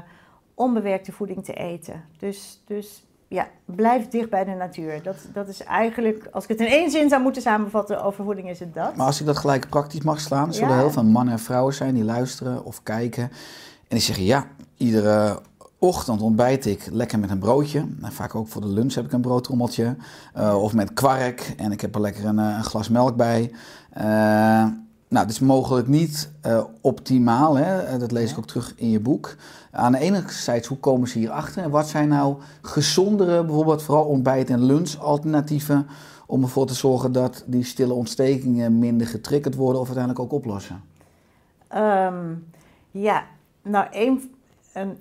onbewerkte voeding te eten. Dus, dus ja, blijf dicht bij de natuur. Dat, dat is eigenlijk, als ik het in één zin zou moeten samenvatten over voeding, is het dat. Maar als ik dat gelijk praktisch mag slaan, er zullen Ja. heel veel mannen en vrouwen zijn die luisteren of kijken. En die zeggen, ja, iedere ochtend ontbijt ik lekker met een broodje. Nou, vaak ook voor de lunch heb ik een broodtrommeltje. Eh, of met kwark en ik heb er lekker een, eh, een glas melk bij. Eh, nou, het is mogelijk niet eh, optimaal, hè? Eh, dat lees ik ook terug in je boek. Aan de ene zijde, hoe komen ze hierachter? En wat zijn nou gezondere, bijvoorbeeld vooral ontbijt- en lunch-alternatieven... om ervoor te zorgen dat die stille ontstekingen minder getriggerd worden... of uiteindelijk ook oplossen? Ehm, ja, nou, één, een,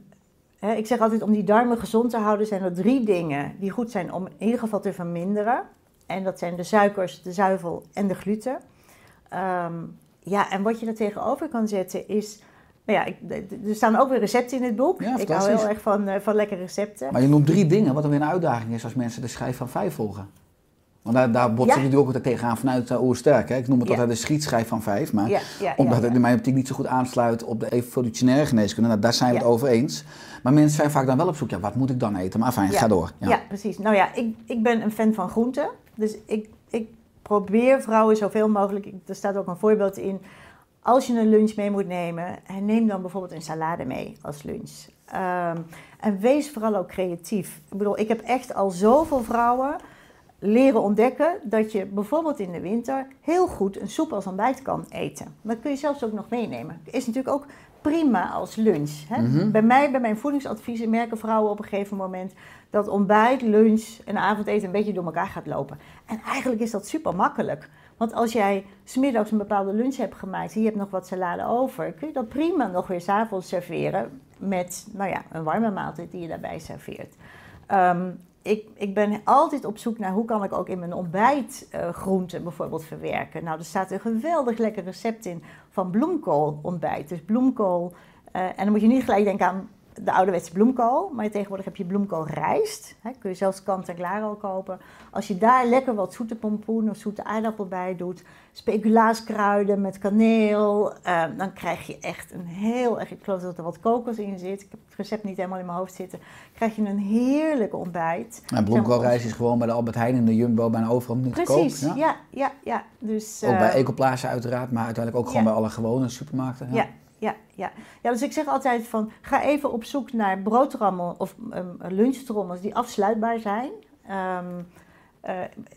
hè, ik zeg altijd om die darmen gezond te houden, zijn er drie dingen die goed zijn om in ieder geval te verminderen. En dat zijn de suikers, de zuivel en de gluten. Ehm, ja, en wat je er tegenover kan zetten is... Nou ja, ik, er staan ook weer recepten in het boek. Ja, ik hou heel erg van, eh, van lekkere recepten. Maar je noemt drie dingen, wat dan weer een uitdaging is als mensen de schijf van vijf volgen. Want daar, daar botsen Ja. je natuurlijk ook tegenaan vanuit uh, Oersterk. Hè? Ik noem het Ja. altijd de schietschijf van vijf. Maar Ja, omdat het in mijn optiek niet zo goed aansluit op de evolutionaire geneeskunde. Nou, daar zijn we het over eens. Maar mensen zijn vaak dan wel op zoek. Ja, wat moet ik dan eten? Maar fijn, ga door. Ja, precies. Nou ja, ik, ik ben een fan van groenten. Dus ik probeer vrouwen zoveel mogelijk. Er staat ook een voorbeeld in. Als je een lunch mee moet nemen, en neem dan bijvoorbeeld een salade mee als lunch. Ehm, en wees vooral ook creatief. Ik bedoel, ik heb echt al zoveel vrouwen leren ontdekken dat je bijvoorbeeld in de winter heel goed een soep als ontbijt kan eten. Dat kun je zelfs ook nog meenemen. Is natuurlijk ook prima als lunch. Hè? Mhm. Bij mij, bij mijn voedingsadviezen, merken vrouwen op een gegeven moment dat ontbijt, lunch en avondeten een beetje door elkaar gaat lopen. En eigenlijk is dat super makkelijk. Want als jij smiddags een bepaalde lunch hebt gemaakt en je hebt nog wat salade over, kun je dat prima nog weer s'avonds serveren met nou ja, een warme maaltijd die je daarbij serveert. Ehm, ik, ik ben altijd op zoek naar hoe kan ik ook in mijn ontbijt eh, groenten bijvoorbeeld verwerken. Nou, er staat een geweldig lekker recept in van bloemkool ontbijt. Dus bloemkool, eh, en dan moet je niet gelijk denken aan de ouderwetse bloemkool, maar tegenwoordig heb je bloemkoolrijst. Hè, kun je zelfs kant-en-klaar al kopen. Als je daar lekker wat zoete pompoen of zoete aardappel bij doet, speculaaskruiden met kaneel, eh, dan krijg je echt een heel erg, ik geloof dat er wat kokos in zit, ik heb het recept niet helemaal in mijn hoofd zitten, krijg je een heerlijk ontbijt. En bloemkoolrijst is gewoon bij de Albert Heijn en de Jumbo bijna overal niet te koop. Precies, Ja. ja, ja, ja. Dus, Ook bij eh, Ecoplaza uiteraard, maar uiteindelijk ook gewoon ja. bij alle gewone supermarkten. Ja, ja, ja. ja, dus ik zeg altijd van ga even op zoek naar broodtrommel of um, lunchtrommels die afsluitbaar zijn. Ehm,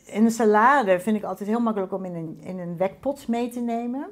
in een salade vind ik altijd heel makkelijk om in een, in een wekpot mee te nemen.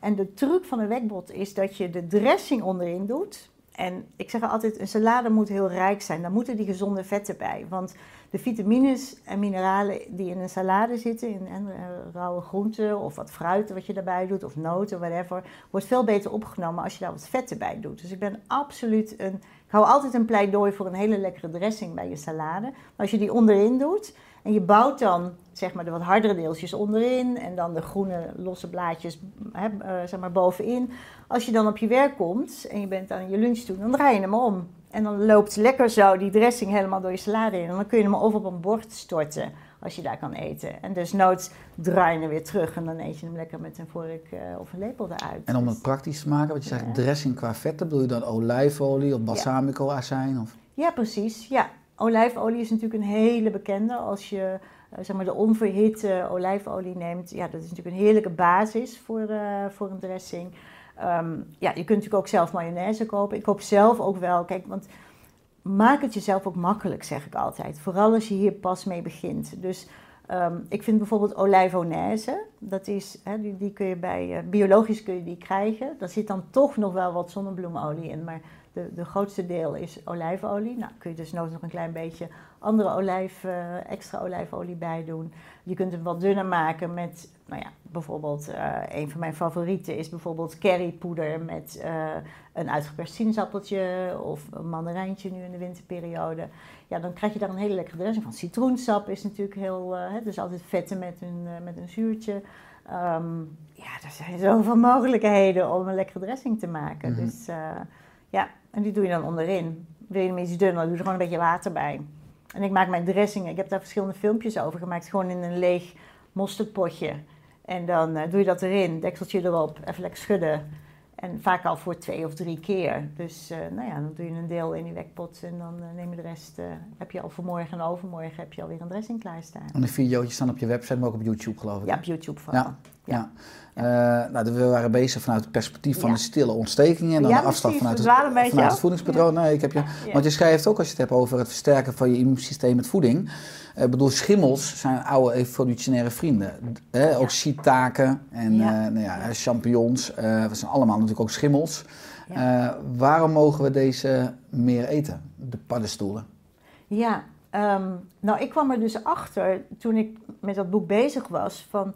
En de truc van een wekpot is dat je de dressing onderin doet. En ik zeg altijd, een salade moet heel rijk zijn. Daar moeten die gezonde vetten bij. Want de vitamines en mineralen die in een salade zitten, in eh, rauwe groenten of wat fruit wat je daarbij doet, of noten, whatever, wordt veel beter opgenomen als je daar wat vetten bij doet. Dus ik ben absoluut een. Ik hou altijd een pleidooi voor een hele lekkere dressing bij je salade. Maar als je die onderin doet en je bouwt dan zeg maar de wat hardere deeltjes onderin en dan de groene losse blaadjes hè, eh, zeg maar bovenin. Als je dan op je werk komt en je bent aan je lunch toe, dan draai je hem om. En dan loopt lekker zo die dressing helemaal door je salade in. En dan kun je hem over op een bord storten als je daar kan eten. En desnoods draai je hem weer terug en dan eet je hem lekker met een vork eh, of een lepel eruit. En om Dus- het praktisch te maken, wat je zegt, dressing qua vetten, bedoel je dan olijfolie of balsamico azijn? Of... Ja, precies. Ja, olijfolie is natuurlijk een hele bekende. Als je eh, zeg maar de onverhitte olijfolie neemt, ja, dat is natuurlijk een heerlijke basis voor, eh, voor een dressing. Ehm, ja, je kunt natuurlijk ook zelf mayonaise kopen. Ik koop zelf ook wel, kijk, want maak het jezelf ook makkelijk, zeg ik altijd. Vooral als je hier pas mee begint. Dus ehm, ik vind bijvoorbeeld olijfonaise, dat is, hè, die, die kun je bij, eh, biologisch kun je die krijgen. Daar zit dan toch nog wel wat zonnebloemolie in, maar de, de grootste deel is olijfolie. Nou, kun je dus nooit nog een klein beetje andere olijf, eh, extra olijfolie bij doen. Je kunt hem wat dunner maken met, nou ja, bijvoorbeeld eh, een van mijn favorieten is bijvoorbeeld currypoeder met eh, een uitgeperst sinaasappeltje of een mandarijntje nu in de winterperiode. Ja, dan krijg je daar een hele lekkere dressing van. Citroensap is natuurlijk heel, eh, hè, dus altijd vetten met een, met een zuurtje. Ehm, ja, er zijn zoveel mogelijkheden om een lekkere dressing te maken. Mhm. Dus ja, en die doe je dan onderin. Wil je hem iets dunner, doe er gewoon een beetje water bij. En ik maak mijn dressingen, ik heb daar verschillende filmpjes over gemaakt, gewoon in een leeg mosterdpotje. En dan eh, doe je dat erin, dekseltje erop, even lekker schudden. En vaak al voor twee of drie keer. Dus eh, nou ja, dan doe je een deel in die wekpot en dan eh, neem je de rest, heb je al voor morgen en overmorgen heb je alweer een dressing klaarstaan. En de video's staan op je website, maar ook op YouTube geloof ik. Ja, op YouTube vooral. Ja, ja. Eh, nou, we waren bezig vanuit het perspectief van Ja. de stille ontstekingen en dan Ja, de afslag vanuit het, vanuit het voedingspatroon. Nee, ik heb je. Want je schrijft ook als je het hebt over het versterken van je immuunsysteem met voeding. Eh, Ik bedoel, schimmels zijn oude evolutionaire vrienden. Hè, Ook shiitake en eh, nou ja, champignons. eh dat zijn allemaal natuurlijk ook schimmels. Eh, waarom mogen we deze meer eten? De paddenstoelen. Ja, ehm, nou ik kwam er dus achter toen ik met dat boek bezig was van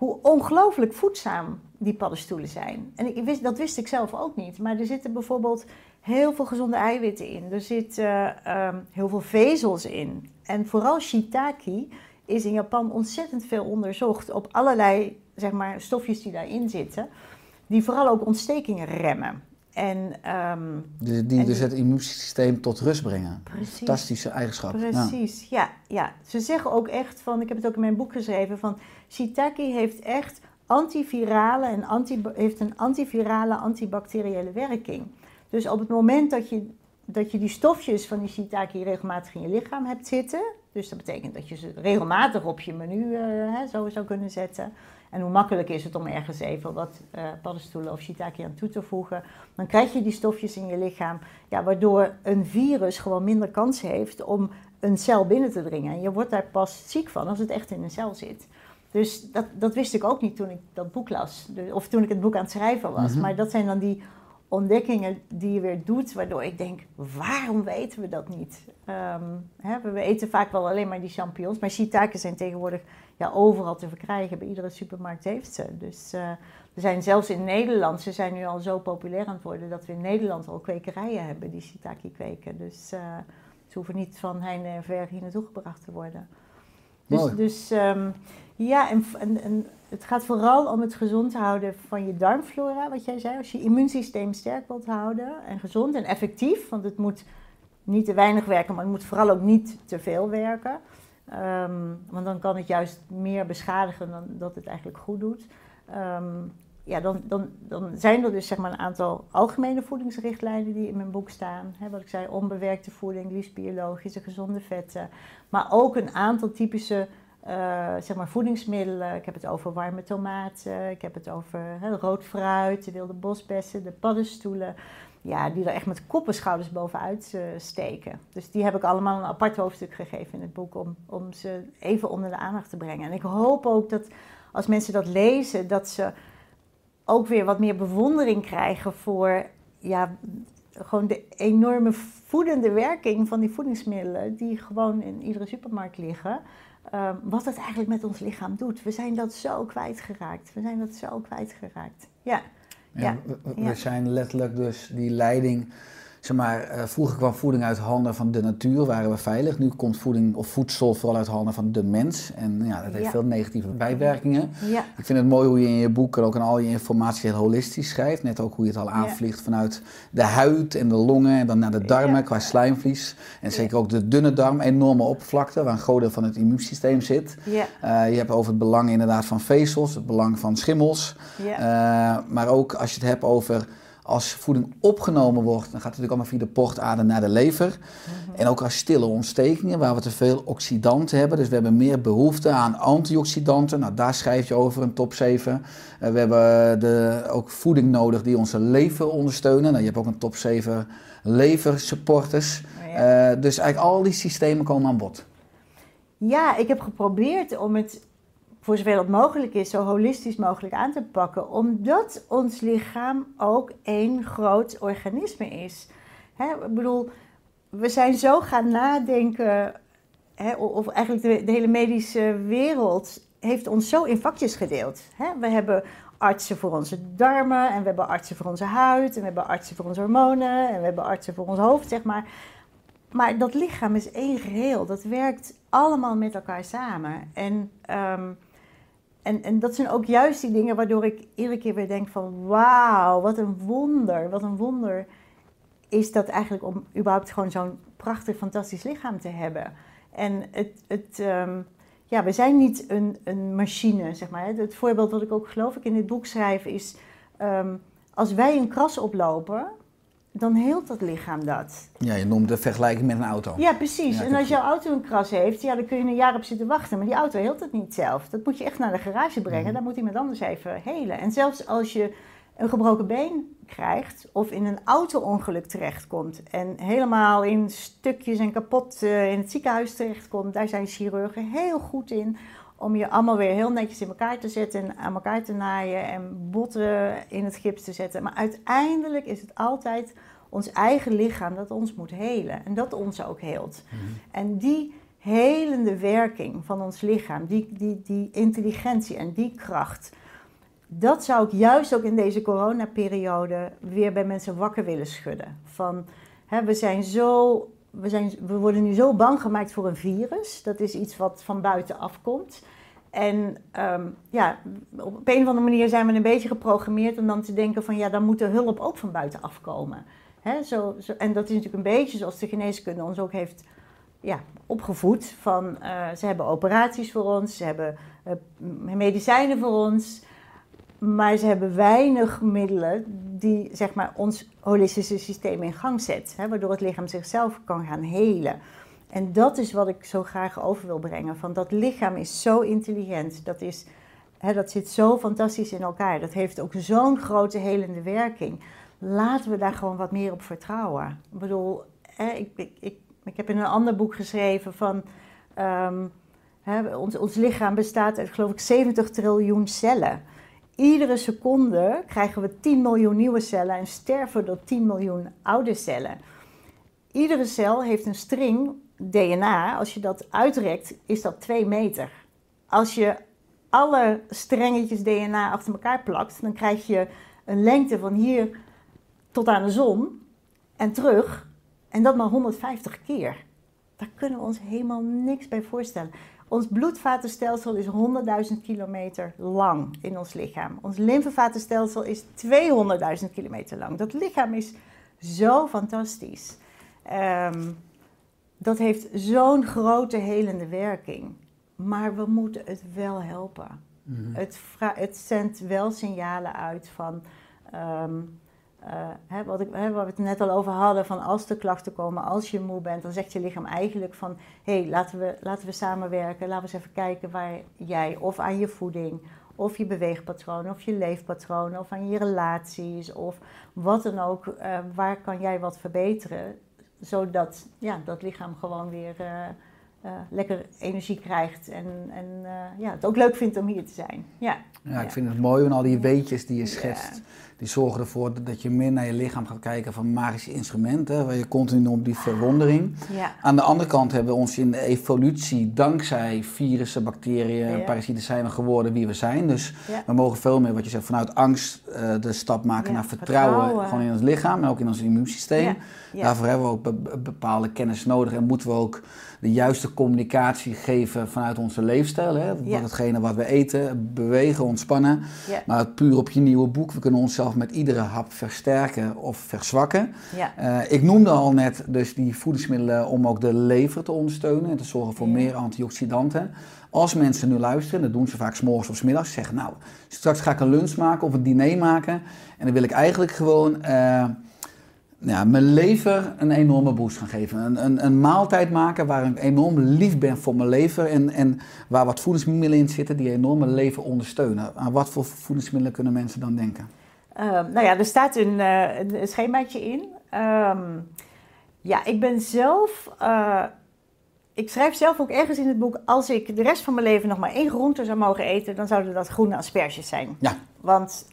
hoe ongelooflijk voedzaam die paddenstoelen zijn. En ik wist, dat wist ik zelf ook niet, maar er zitten bijvoorbeeld heel veel gezonde eiwitten in. Er zitten ehm, heel veel vezels in. En vooral shiitake is in Japan ontzettend veel onderzocht op allerlei zeg maar, stofjes die daarin zitten, die vooral ook ontstekingen remmen. En, ehm, Die, die En dus het immuunsysteem tot rust brengen. Precies. Fantastische eigenschap. Precies, ja. ja. Ze zeggen ook echt van, ik heb het ook in mijn boek geschreven, van shiitake heeft echt antivirale en anti, heeft een antivirale antibacteriële werking. Dus op het moment dat je, dat je die stofjes van die shiitake regelmatig in je lichaam hebt zitten, dus dat betekent dat je ze regelmatig op je menu eh, hè, zo zou kunnen zetten. En hoe makkelijk is het om ergens even wat eh paddenstoelen of shiitake aan toe te voegen. Dan krijg je die stofjes in je lichaam, ja, waardoor een virus gewoon minder kans heeft om een cel binnen te dringen. En je wordt daar pas ziek van als het echt in een cel zit. Dus dat, dat wist ik ook niet toen ik dat boek las. Dus- Of toen ik het boek aan het schrijven was. Mhm. Maar dat zijn dan die ontdekkingen die je weer doet, waardoor ik denk, waarom weten we dat niet? Ehm, hè, we eten vaak wel alleen maar die champignons, maar shiitake zijn tegenwoordig ja, overal te verkrijgen. Bij iedere supermarkt heeft ze. Dus eh, we zijn zelfs in Nederland, ze zijn nu al zo populair aan het worden, dat we in Nederland al kwekerijen hebben die shiitake kweken. Dus eh, ze hoeven niet van heinde en ver hier naartoe gebracht te worden. Dus, dus ehm, ja, en, en, het gaat vooral om het gezond houden van je darmflora, wat jij zei. Als je immuunsysteem sterk wilt houden en gezond en effectief, want het moet niet te weinig werken, maar het moet vooral ook niet te veel werken. Ehm, want dan kan het juist meer beschadigen dan dat het eigenlijk goed doet. Ehm, ja, dan, dan, dan zijn er dus zeg maar een aantal algemene voedingsrichtlijnen die in mijn boek staan. Wat ik zei, onbewerkte voeding, liefst biologische, gezonde vetten. Maar ook een aantal typische eh, zeg maar voedingsmiddelen. Ik heb het over warme tomaten, ik heb het over rood fruit, de wilde bosbessen, de paddenstoelen. Ja, die er echt met kop en schouders bovenuit eh, steken. Dus die heb ik allemaal een apart hoofdstuk gegeven in het boek om, om ze even onder de aandacht te brengen. En ik hoop ook dat als mensen dat lezen, dat ze ook weer wat meer bewondering krijgen voor ja, gewoon de enorme voedende werking van die voedingsmiddelen die gewoon in iedere supermarkt liggen. Ehm, wat het eigenlijk met ons lichaam doet. We zijn dat zo kwijtgeraakt. We zijn dat zo kwijtgeraakt. Ja, Ja, Ja, we, we ja. zijn letterlijk dus die leiding. Zeg maar, eh, vroeger kwam voeding uit handen van de natuur, waren we veilig. Nu komt voeding of voedsel vooral uit handen van de mens. En ja, dat heeft Ja. veel negatieve bijwerkingen. ja, Ik vind het mooi hoe je in je boek en ook in al je informatie heel holistisch schrijft. Net ook hoe je het al aanvliegt vanuit de huid en de longen en dan naar de darmen qua slijmvlies. En zeker ook de dunne darm, enorme oppervlakte waar een groot deel van het immuunsysteem zit. Eh, je hebt over het belang inderdaad van vezels, het belang van schimmels. Eh, maar ook als je het hebt over als voeding opgenomen wordt, dan gaat het natuurlijk allemaal via de portader naar de lever. Mhm. En ook als stille ontstekingen, waar we te veel oxidanten hebben. Dus we hebben meer behoefte aan antioxidanten. Nou, daar schrijf je over een top 7. Eh, we hebben de, ook voeding nodig die onze lever ondersteunen. Nou, je hebt ook een top 7 leversupporters. Ja. Eh, dus eigenlijk al die systemen komen aan bod. Ja, ik heb geprobeerd om het voor zover dat mogelijk is, zo holistisch mogelijk aan te pakken. Omdat ons lichaam ook één groot organisme is. Ik bedoel, we zijn zo gaan nadenken, of eigenlijk de, hele medische wereld heeft ons zo in vakjes gedeeld. We hebben artsen voor onze darmen, en we hebben artsen voor onze huid, en we hebben artsen voor onze hormonen, en we hebben artsen voor ons hoofd, zeg maar. Maar dat lichaam is één geheel. Dat werkt allemaal met elkaar samen. En, ehm, en, en dat zijn ook juist die dingen waardoor ik iedere keer weer denk van... Wauw, wat een wonder. Wat een wonder is dat eigenlijk om überhaupt gewoon zo'n prachtig, fantastisch lichaam te hebben. En het... het ehm, ja, we zijn niet een, een machine, zeg maar. Het voorbeeld wat ik ook geloof ik in dit boek schrijf is... ehm, als wij een kras oplopen, dan heelt dat lichaam dat. Ja, je noemt de vergelijking met een auto. Ja, precies. Ja, en als jouw auto een kras heeft, ja, dan kun je een jaar op zitten wachten. Maar die auto heelt het niet zelf. Dat moet je echt naar de garage brengen. Mhm. Dan moet iemand anders even helen. En zelfs als je een gebroken been krijgt of in een auto-ongeluk terechtkomt en helemaal in stukjes en kapot eh, in het ziekenhuis terechtkomt, daar zijn chirurgen heel goed in om je allemaal weer heel netjes in elkaar te zetten en aan elkaar te naaien en botten in het gips te zetten. Maar uiteindelijk is het altijd ons eigen lichaam dat ons moet helen en dat ons ook heelt. En die helende werking van ons lichaam, die, die, die intelligentie en die kracht, dat zou ik juist ook in deze coronaperiode weer bij mensen wakker willen schudden. Van, hè, we zijn zo we, zijn, we worden nu zo bang gemaakt voor een virus. Dat is iets wat van buiten afkomt. En ehm, ja, op een of andere manier zijn we een beetje geprogrammeerd om dan te denken van ja, dan moet de hulp ook van buiten afkomen. Zo, zo, en dat is natuurlijk een beetje zoals de geneeskunde ons ook heeft ja, opgevoed. Van, eh, ze hebben operaties voor ons, ze hebben eh, medicijnen voor ons. Maar ze hebben weinig middelen die zeg maar, ons holistische systeem in gang zet. Waardoor het lichaam zichzelf kan gaan helen. En dat is wat ik zo graag over wil brengen. Van dat lichaam is zo intelligent. Dat, is, hè, dat zit zo fantastisch in elkaar. Dat heeft ook zo'n grote helende werking. Laten we daar gewoon wat meer op vertrouwen. Ik bedoel, hè, ik, ik, ik, ik heb in een ander boek geschreven van... ehm, hè, ons, ons lichaam bestaat uit geloof ik 70 triljoen cellen. Iedere seconde krijgen we 10 miljoen nieuwe cellen en sterven door 10 miljoen oude cellen. Iedere cel heeft een string DNA. Als je dat uitrekt, is dat 2 meter. Als je alle strengetjes DNA achter elkaar plakt, dan krijg je een lengte van hier tot aan de zon en terug. En dat maar 150 keer. Daar kunnen we ons helemaal niks bij voorstellen. Ons bloedvatenstelsel is 100.000 kilometer lang in ons lichaam. Ons lymfevatenstelsel is 200.000 kilometer lang. Dat lichaam is zo fantastisch. Ehm, dat heeft zo'n grote helende werking. Maar we moeten het wel helpen. het, vra- het zendt wel signalen uit van. ehm, eh, wat ik, waar we het net al over hadden, van als er klachten komen, als je moe bent, dan zegt je lichaam eigenlijk van hé, hey, laten, we, laten we samenwerken, laten we eens even kijken waar jij of aan je voeding, of je beweegpatroon, of je leefpatroon, of aan je relaties, of wat dan ook, eh, waar kan jij wat verbeteren, zodat ja, dat lichaam gewoon weer eh, eh, lekker energie krijgt en, en eh, ja, het ook leuk vindt om hier te zijn. Ja, Ja, ik vind het mooi, want al die weetjes die je schetst, die zorgen ervoor dat je meer naar je lichaam gaat kijken van magische instrumenten, waar je continu op die verwondering. ja. Aan de andere kant hebben we ons in de evolutie, dankzij virussen, bacteriën en Ja. parasieten, zijn we geworden wie we zijn. Dus Ja. we mogen veel meer, wat je zegt, vanuit angst eh, de stap maken Ja, naar vertrouwen, vertrouwen. gewoon in ons lichaam en ook in ons immuunsysteem. Ja, ja. Daarvoor hebben we ook be- be- bepaalde kennis nodig en moeten we ook de juiste communicatie geven vanuit onze leefstijl. Hè? Ja. Wat hetgene wat we eten, bewegen, ontspannen. Ja. Maar puur op je nieuwe boek, we kunnen onszelf met iedere hap versterken of verzwakken. Ja. Eh, ik noemde al net dus die voedingsmiddelen om ook de lever te ondersteunen en te zorgen voor meer antioxidanten. Als mensen nu luisteren, dat doen ze vaak 's morgens of 's middags, zeggen nou, straks ga ik een lunch maken of een diner maken. En dan wil ik eigenlijk gewoon eh, ja, mijn lever een enorme boost gaan geven. Een, een, een maaltijd maken waar ik enorm lief ben voor mijn lever en, en waar wat voedingsmiddelen in zitten die enorme lever ondersteunen. Aan wat voor voedingsmiddelen kunnen mensen dan denken? Ehm, nou ja, er staat een, eh, een schemaatje in. Ehm, ja, ik ben zelf. eh, ik schrijf zelf ook ergens in het boek. Als ik de rest van mijn leven nog maar één groente zou mogen eten, dan zouden dat groene asperges zijn. Ja. Want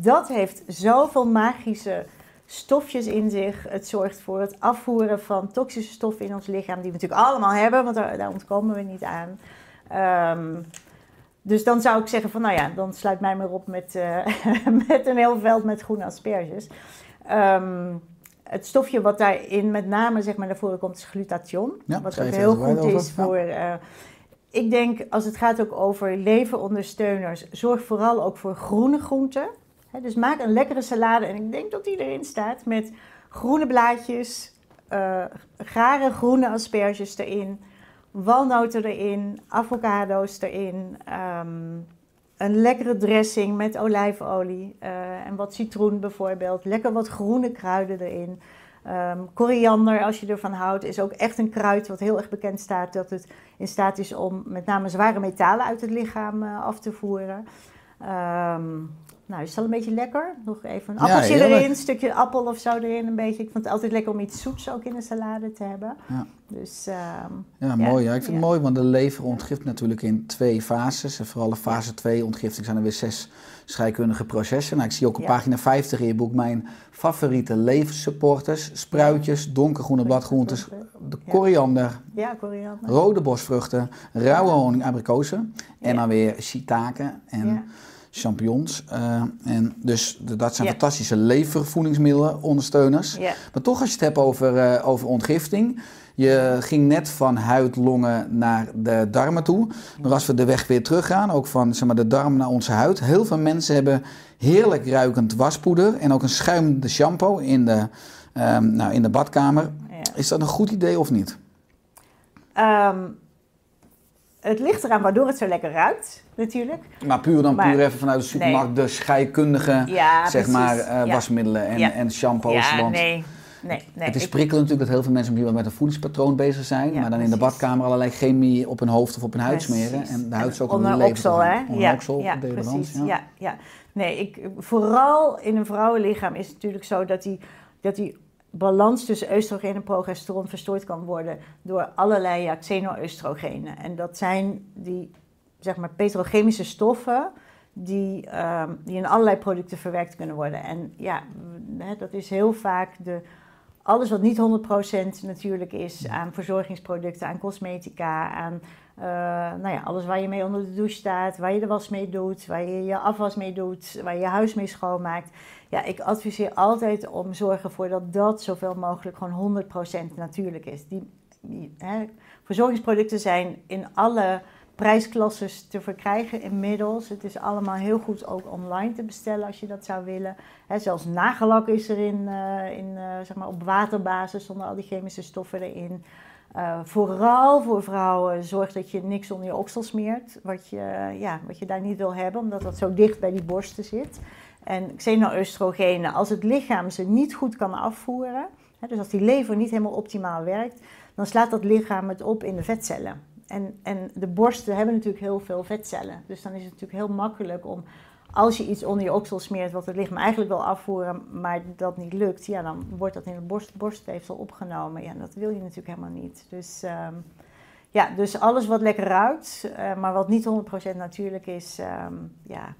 dat heeft zoveel magische stofjes in zich. Het zorgt voor het afvoeren van toxische stoffen in ons lichaam, die we natuurlijk allemaal hebben, want daar, daar ontkomen we niet aan. Ehm, dus dan zou ik zeggen van, nou ja, dan sluit mij maar op met, eh, met een heel veld met groene asperges. Ehm, het stofje wat daarin met name zeg maar, naar voren komt is glutathion. Ja, wat ook heel goed is voor... eh, ik denk, als het gaat ook over leverondersteuners, zorg vooral ook voor groene groenten. Dus maak een lekkere salade en ik denk dat die erin staat met groene blaadjes, eh gare groene asperges erin, walnoten erin, avocado's erin, ehm, een lekkere dressing met olijfolie eh, en wat citroen bijvoorbeeld. Lekker wat groene kruiden erin. Ehm, koriander, als je ervan houdt, is ook echt een kruid wat heel erg bekend staat dat het in staat is om met name zware metalen uit het lichaam eh, af te voeren. Ehm, nou, is dat een beetje lekker? Nog even een appeltje erin, een stukje appel of zo erin een beetje. Ik vond het altijd lekker om iets zoets ook in de salade te hebben. Ja. Dus ehm, Ja, mooi. Ja. Ik vind het mooi, want de lever ontgift natuurlijk in twee fases. En vooral de fase 2 ontgifting zijn er weer zes scheikundige processen. Nou, ik zie ook op pagina 50 in je boek mijn favoriete leversupporters. Spruitjes, donkergroene bladgroentes, de koriander, ja, koriander. rode bosvruchten, rauwe honing, abrikozen. En dan weer shiitake en. Champignons. eh, en dus dat zijn Ja. fantastische levervoedingsmiddelen, ondersteuners. Ja. Maar toch, als je het hebt over, eh, over ontgifting. Je ging net van huid, longen naar de darmen toe. Maar als we de weg weer teruggaan, ook van zeg maar, de darm naar onze huid. Heel veel mensen hebben heerlijk ruikend waspoeder en ook een schuimende shampoo in de, ehm, nou, in de badkamer. Ja. Is dat een goed idee of niet? Ehm, het ligt eraan waardoor het zo lekker ruikt, natuurlijk. Maar puur dan Maar- puur even vanuit de supermarkt, de scheikundige Ja, zeg precies. maar, eh, Ja. wasmiddelen en, Ja. en shampoos. want nee. Nee, nee. het is ik- prikkelend natuurlijk dat heel veel mensen misschien wel met een voedingspatroon bezig zijn. Maar dan in de badkamer allerlei chemie op hun hoofd of op hun huid Precies. smeren. En de huid is ook Onder een oksel, hè? Ja, oksel, ja precies. ja. Ja. Nee, ik, vooral in een vrouwenlichaam is het natuurlijk zo dat die, dat die balans tussen oestrogeen en progesteron verstoord kan worden door allerlei ja, xenoöstrogenen. En dat zijn die zeg maar, petrochemische stoffen die, ehm, die in allerlei producten verwerkt kunnen worden. En ja, hè, dat is heel vaak de, alles wat niet 100% natuurlijk is aan verzorgingsproducten, aan cosmetica, aan eh, nou ja, alles waar je mee onder de douche staat, waar je de was mee doet, waar je je afwas mee doet, waar je je huis mee schoonmaakt. Ja, ik adviseer altijd om zorgen voor dat dat zoveel mogelijk gewoon 100% natuurlijk is. Die, die, hè, verzorgingsproducten zijn in alle prijsklasses te verkrijgen inmiddels. Het is allemaal heel goed ook online te bestellen als je dat zou willen. Hè, zelfs nagellak is er in, eh, in, eh, zeg maar op waterbasis zonder al die chemische stoffen erin. Eh, vooral voor vrouwen, zorg dat je niks onder je oksel smeert. Wat je, ja, wat je daar niet wil hebben, omdat dat zo dicht bij die borsten zit. En xenoöstrogenen, als het lichaam ze niet goed kan afvoeren, dus als die lever niet helemaal optimaal werkt, dan slaat dat lichaam het op in de vetcellen. En, en de borsten hebben natuurlijk heel veel vetcellen. Dus dan is het natuurlijk heel makkelijk om, als je iets onder je oksel smeert wat het lichaam eigenlijk wil afvoeren, maar dat niet lukt, ja, dan wordt dat in het borst, borstweefsel opgenomen. Ja, dat wil je natuurlijk helemaal niet. Dus ehm, ja, dus alles wat lekker ruikt, eh, maar wat niet 100% natuurlijk is, ehm, ja,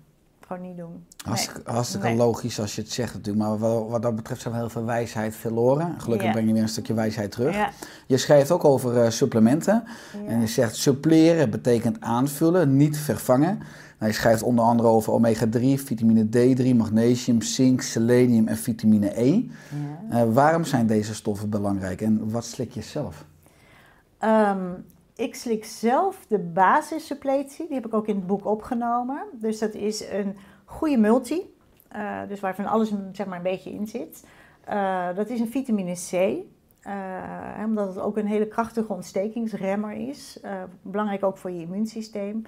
gewoon niet doen. Hartstikke, hartstikke Nee. logisch als je het zegt natuurlijk. Maar wat, wat dat betreft zijn we heel veel wijsheid verloren. Gelukkig Ja. breng je weer een stukje wijsheid terug. Ja, Je schrijft ook over eh, supplementen. ja. En je zegt suppleren betekent aanvullen, niet vervangen. Nou, je schrijft onder andere over omega-3, vitamine D3, magnesium, zink, selenium en vitamine E. Ja. Eh, waarom zijn deze stoffen belangrijk en wat slik je zelf? Ehm, ik slik zelf de basissuppletie, die heb ik ook in het boek opgenomen. Dus dat is een goede multi, eh, dus waarvan alles zeg maar, een beetje in zit. Eh, dat is een vitamine C, eh, omdat het ook een hele krachtige ontstekingsremmer is. Belangrijk ook voor je immuunsysteem.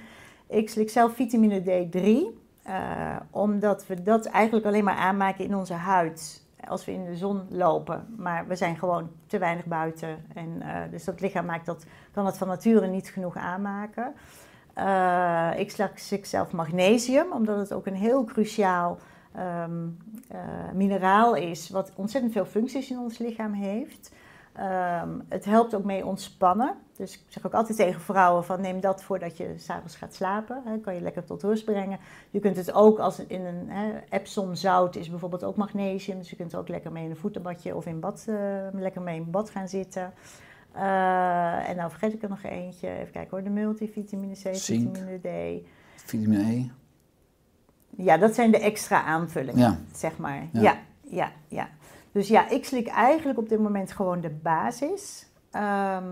Ik slik zelf vitamine D3, eh, omdat we dat eigenlijk alleen maar aanmaken in onze huid als we in de zon lopen. Maar we zijn gewoon te weinig buiten. En, dus dat lichaam maakt dat, kan het van nature niet genoeg aanmaken. Eh, ik slik zelf magnesium, omdat het ook een heel cruciaal ehm, eh, mineraal is, wat ontzettend veel functies in ons lichaam heeft. Ehm, het helpt ook mee ontspannen. Dus ik zeg ook altijd tegen vrouwen van neem dat voordat je s'avonds gaat slapen. Hè, kan je lekker tot rust brengen. Je kunt het ook als in een hè, Epsom zout is bijvoorbeeld ook magnesium. Dus je kunt er ook lekker mee in een voetenbadje of in bad, eh, lekker mee in bad gaan zitten. Eh, en nou vergeet ik er nog eentje. Even kijken hoor, de multivitamine C, Zink. vitamine D. Vitamine E. Ja, dat zijn de extra aanvullingen, Ja. zeg maar. Ja. Ja. ja, ja, Dus ja, ik slik eigenlijk op dit moment gewoon de basis. Ehm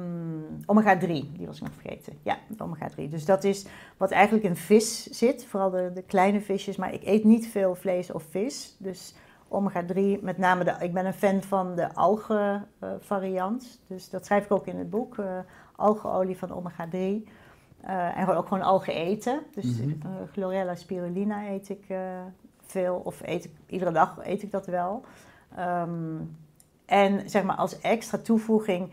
omega 3, die was ik nog vergeten. Ja, omega 3. Dus dat is wat eigenlijk in vis zit, vooral de, de kleine visjes. Maar ik eet niet veel vlees of vis. Dus omega 3, met name de, ik ben een fan van de algen eh, variant. Dus dat schrijf ik ook in het boek. eh algeolie van omega 3. Eh, en gewoon ook gewoon algen eten. Dus eh, Chlorella spirulina eet ik veel. Of eet ik, iedere dag eet ik dat wel. Ehm, en zeg maar als extra toevoeging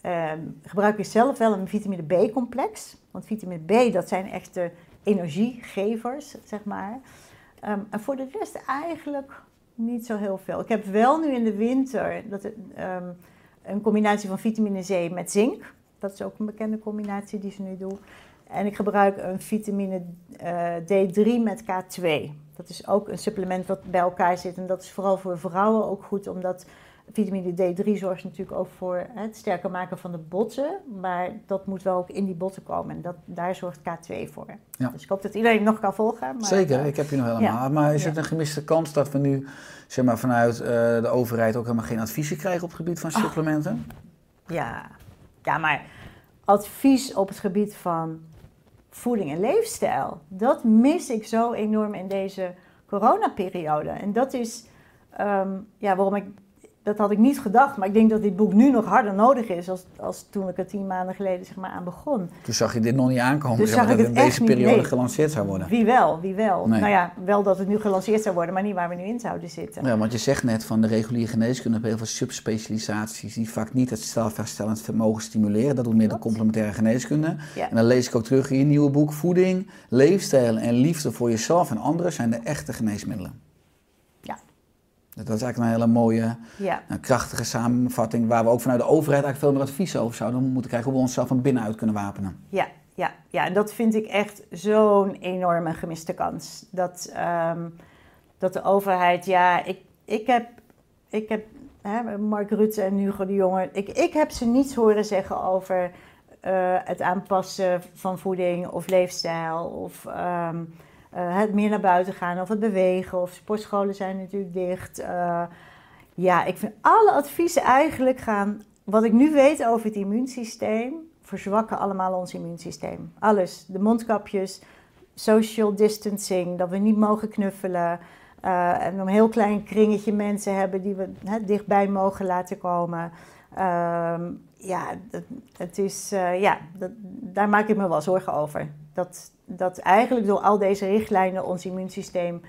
ehm, gebruik ik zelf wel een vitamine B-complex. Want vitamine B, dat zijn echt de energiegevers, zeg maar. Ehm, en voor de rest eigenlijk niet zo heel veel. Ik heb wel nu in de winter dat ehm, een combinatie van vitamine C met zink. Dat is ook een bekende combinatie die ze nu doen. En ik gebruik een vitamine eh, D3 met K2. Dat is ook een supplement wat bij elkaar zit. En dat is vooral voor vrouwen ook goed, omdat vitamine D3 zorgt natuurlijk ook voor het sterker maken van de botten. Maar dat moet wel ook in die botten komen. En dat, daar zorgt K2 voor. Ja. Dus ik hoop dat iedereen nog kan volgen. Maar, Zeker, eh, ik heb je nog helemaal. ja. Maar is het een gemiste kans dat we nu zeg maar, vanuit eh, de overheid ook helemaal geen adviezen krijgen op het gebied van supplementen? Ja. ja, maar advies op het gebied van voeding en leefstijl, dat mis ik zo enorm in deze coronaperiode. En dat is ehm, ja, waarom ik, dat had ik niet gedacht, maar ik denk dat dit boek nu nog harder nodig is als, als toen ik er tien maanden geleden zeg maar, aan begon. Toen zag je dit nog niet aankomen, Dus zeg maar, zag dat ik het in deze periode gelanceerd zou worden. Wie wel, wie wel. Nee. Nou ja, wel dat het nu gelanceerd zou worden, maar niet waar we nu in zouden zitten. Ja, want je zegt net van de reguliere geneeskunde hebben heel veel subspecialisaties die vaak niet het zelfherstellend vermogen stimuleren. Dat doet meer de complementaire geneeskunde. Ja. En dan lees ik ook terug in je nieuwe boek: Voeding, leefstijl en liefde voor jezelf en anderen zijn de echte geneesmiddelen. Dat is eigenlijk een hele mooie, Ja. nou, krachtige samenvatting waar we ook vanuit de overheid eigenlijk veel meer advies over zouden moeten krijgen hoe we onszelf van binnenuit kunnen wapenen. Ja, ja, ja, en dat vind ik echt zo'n enorme gemiste kans. Dat, ehm, dat de overheid, ja, ik, ik heb, ik heb hè, Mark Rutte en Hugo de Jonge, ik, ik heb ze niets horen zeggen over eh, het aanpassen van voeding of leefstijl of ehm, eh, het meer naar buiten gaan of het bewegen of sportscholen zijn natuurlijk dicht. Eh, ja, ik vind alle adviezen eigenlijk gaan, wat ik nu weet over het immuunsysteem, verzwakken allemaal ons immuunsysteem. Alles, de mondkapjes, social distancing, dat we niet mogen knuffelen. eh, en een heel klein kringetje mensen hebben die we dichtbij mogen laten komen. Ehm, ja, het is, ja dat, daar maak ik me wel zorgen over. Dat, dat eigenlijk door al deze richtlijnen ons immuunsysteem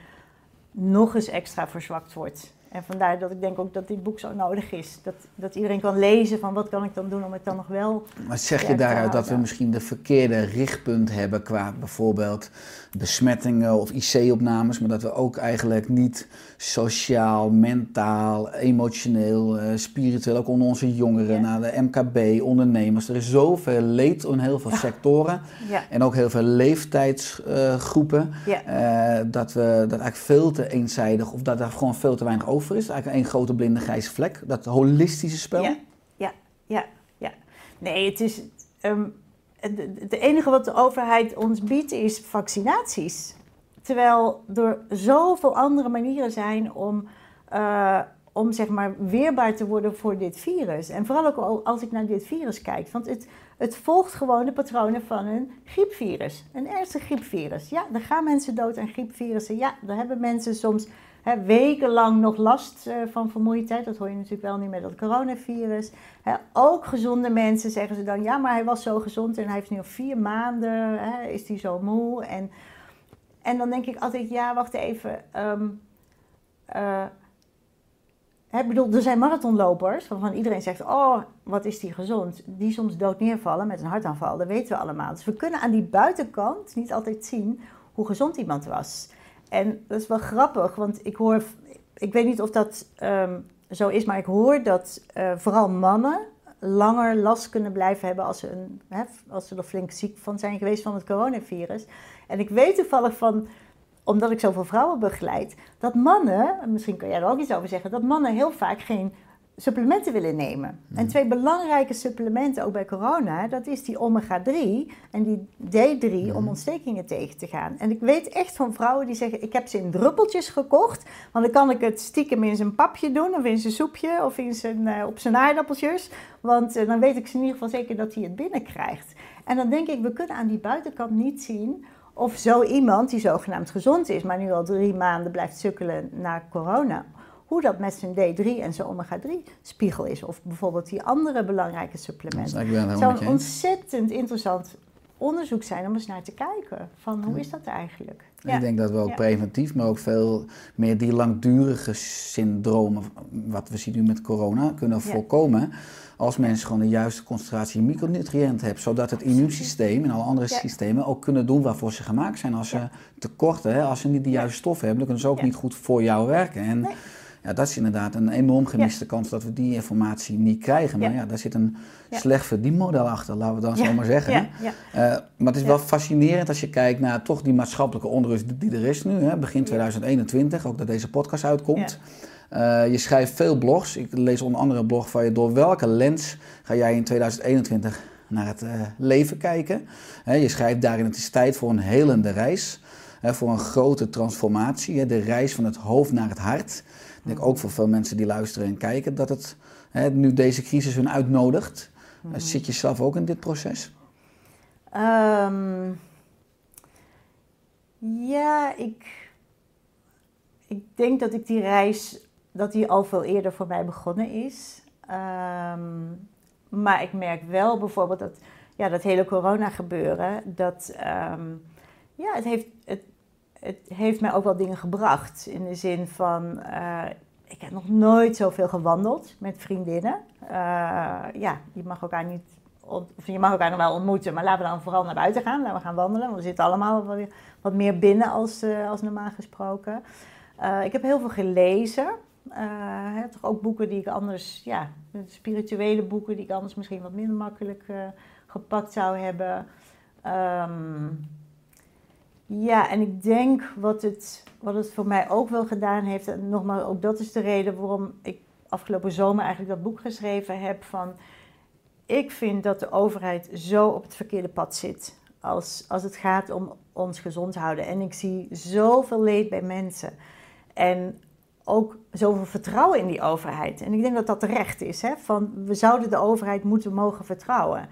nog eens extra verzwakt wordt. En vandaar dat ik denk ook dat dit boek zo nodig is. Dat, dat iedereen kan lezen van wat kan ik dan doen om het dan nog wel... Maar zeg je daaruit dat we misschien de verkeerde richtpunt hebben qua bijvoorbeeld besmettingen of IC-opnames, maar dat we ook eigenlijk niet sociaal, mentaal, emotioneel, eh, spiritueel, ook onder onze jongeren, Ja. naar de MKB, ondernemers. Er is zoveel leed in heel veel sectoren Ja, en ook heel veel leeftijdsgroepen, ja, eh, dat we dat eigenlijk veel te eenzijdig of dat er gewoon veel te weinig over is. Eigenlijk één grote blinde grijze vlek, dat holistische spel. ja, ja, ja, ja. Nee, het is... ehm, het, enige wat de overheid ons biedt is vaccinaties. Terwijl er zoveel andere manieren zijn om, eh, om zeg maar weerbaar te worden voor dit virus. En vooral ook al- als ik naar dit virus kijk. Want het, het volgt gewoon de patronen van een griepvirus. Een ernstig griepvirus. Ja, er gaan mensen dood aan griepvirussen. Ja, daar hebben mensen soms wekenlang nog last eh, van vermoeidheid. Dat hoor je natuurlijk wel niet met dat coronavirus. Ook gezonde mensen zeggen ze dan... ja, maar hij was zo gezond en hij heeft nu al vier maanden... Is hij zo moe. En, en dan denk ik altijd, ja, wacht even... ehm, eh, ik bedoel, er zijn marathonlopers waarvan iedereen zegt: Oh, wat is die gezond? Die soms dood neervallen met een hartaanval, dat weten we allemaal. Dus we kunnen aan die buitenkant niet altijd zien hoe gezond iemand was. En dat is wel grappig, want ik hoor, ik weet niet of dat ehm, zo is, maar ik hoor dat eh, vooral mannen langer last kunnen blijven hebben als ze, een, hè, als ze er flink ziek van zijn geweest van het coronavirus. En ik weet toevallig van, omdat ik zoveel vrouwen begeleid, dat mannen, en misschien kun jij er ook iets over zeggen, dat mannen heel vaak geen supplementen willen nemen. En twee belangrijke supplementen, ook bij corona, dat is die omega-3 en die D3 om ontstekingen tegen te gaan. En ik weet echt van vrouwen die zeggen, ik heb ze in druppeltjes gekocht, want dan kan ik het stiekem in zijn papje doen, of in zijn soepje, of in zijn, eh, op zijn aardappeltjes. Want eh, dan weet ik in ieder geval zeker dat hij het binnenkrijgt. En dan denk ik, we kunnen aan die buitenkant niet zien of zo iemand die zogenaamd gezond is, maar nu al drie maanden blijft sukkelen na corona, hoe dat met zijn D3 en zijn omega-3 spiegel is. Of bijvoorbeeld die andere belangrijke Dat supplementen. helemaal zou een ontzettend interessant onderzoek zijn om eens naar te kijken. Van hoe is dat eigenlijk? Ik denk dat we ook Ja. preventief, maar ook veel meer die langdurige syndromen, wat we zien nu met corona, kunnen Ja. voorkomen als mensen gewoon de juiste concentratie micronutriënten hebben, zodat het immuunsysteem en alle andere systemen ook kunnen doen waarvoor ze gemaakt zijn. Als ze tekorten, als ze niet de juiste stoffen hebben, dan kunnen ze ook niet goed voor jou werken. En Nee. Ja, dat is inderdaad een enorm gemiste kans dat we die informatie niet krijgen. Maar Ja. ja, daar zit een slecht verdienmodel achter, laten we dan zo maar zeggen. Eh, maar het is wel fascinerend als je kijkt naar toch die maatschappelijke onrust die er is nu, hè, begin 2021, ook dat deze podcast uitkomt. Eh, je schrijft veel blogs. Ik lees onder andere een blog van je. Door welke lens ga jij in 2021 naar het eh, leven kijken? Je schrijft daarin: het is tijd voor een helende reis. Voor een grote transformatie. De reis van het hoofd naar het hart. Ik denk ook voor veel mensen die luisteren en kijken dat het hè, nu deze crisis hun uitnodigt. Eh, Zit je zelf ook in dit proces? Ehm, ja, ik, ik denk dat ik die reis, dat die al veel eerder voor mij begonnen is. Ehm, maar ik merk wel bijvoorbeeld dat, ja, dat hele corona gebeuren, dat, ehm, ja, het heeft, het, het heeft mij ook wel dingen gebracht. In de zin van, eh, ik heb nog nooit zoveel gewandeld met vriendinnen. Eh, ja, je mag elkaar niet of je mag elkaar nog wel ontmoeten, maar laten we dan vooral naar buiten gaan. Laten we gaan wandelen, want we zitten allemaal wat, meer binnen als, eh, als normaal gesproken. Ik heb heel veel gelezen. Hè, toch ook boeken die ik anders, ja, spirituele boeken die ik anders misschien wat minder makkelijk gepakt zou hebben. Ehm, ja, en ik denk wat het, wat het voor mij ook wel gedaan heeft, en nogmaals, ook dat is de reden waarom ik afgelopen zomer eigenlijk dat boek geschreven heb van ik vind dat de overheid zo op het verkeerde pad zit als, als het gaat om ons gezond houden. En ik zie zoveel leed bij mensen. En ook zoveel vertrouwen in die overheid. En ik denk dat dat terecht is. Hè? Van, we zouden de overheid moeten mogen vertrouwen.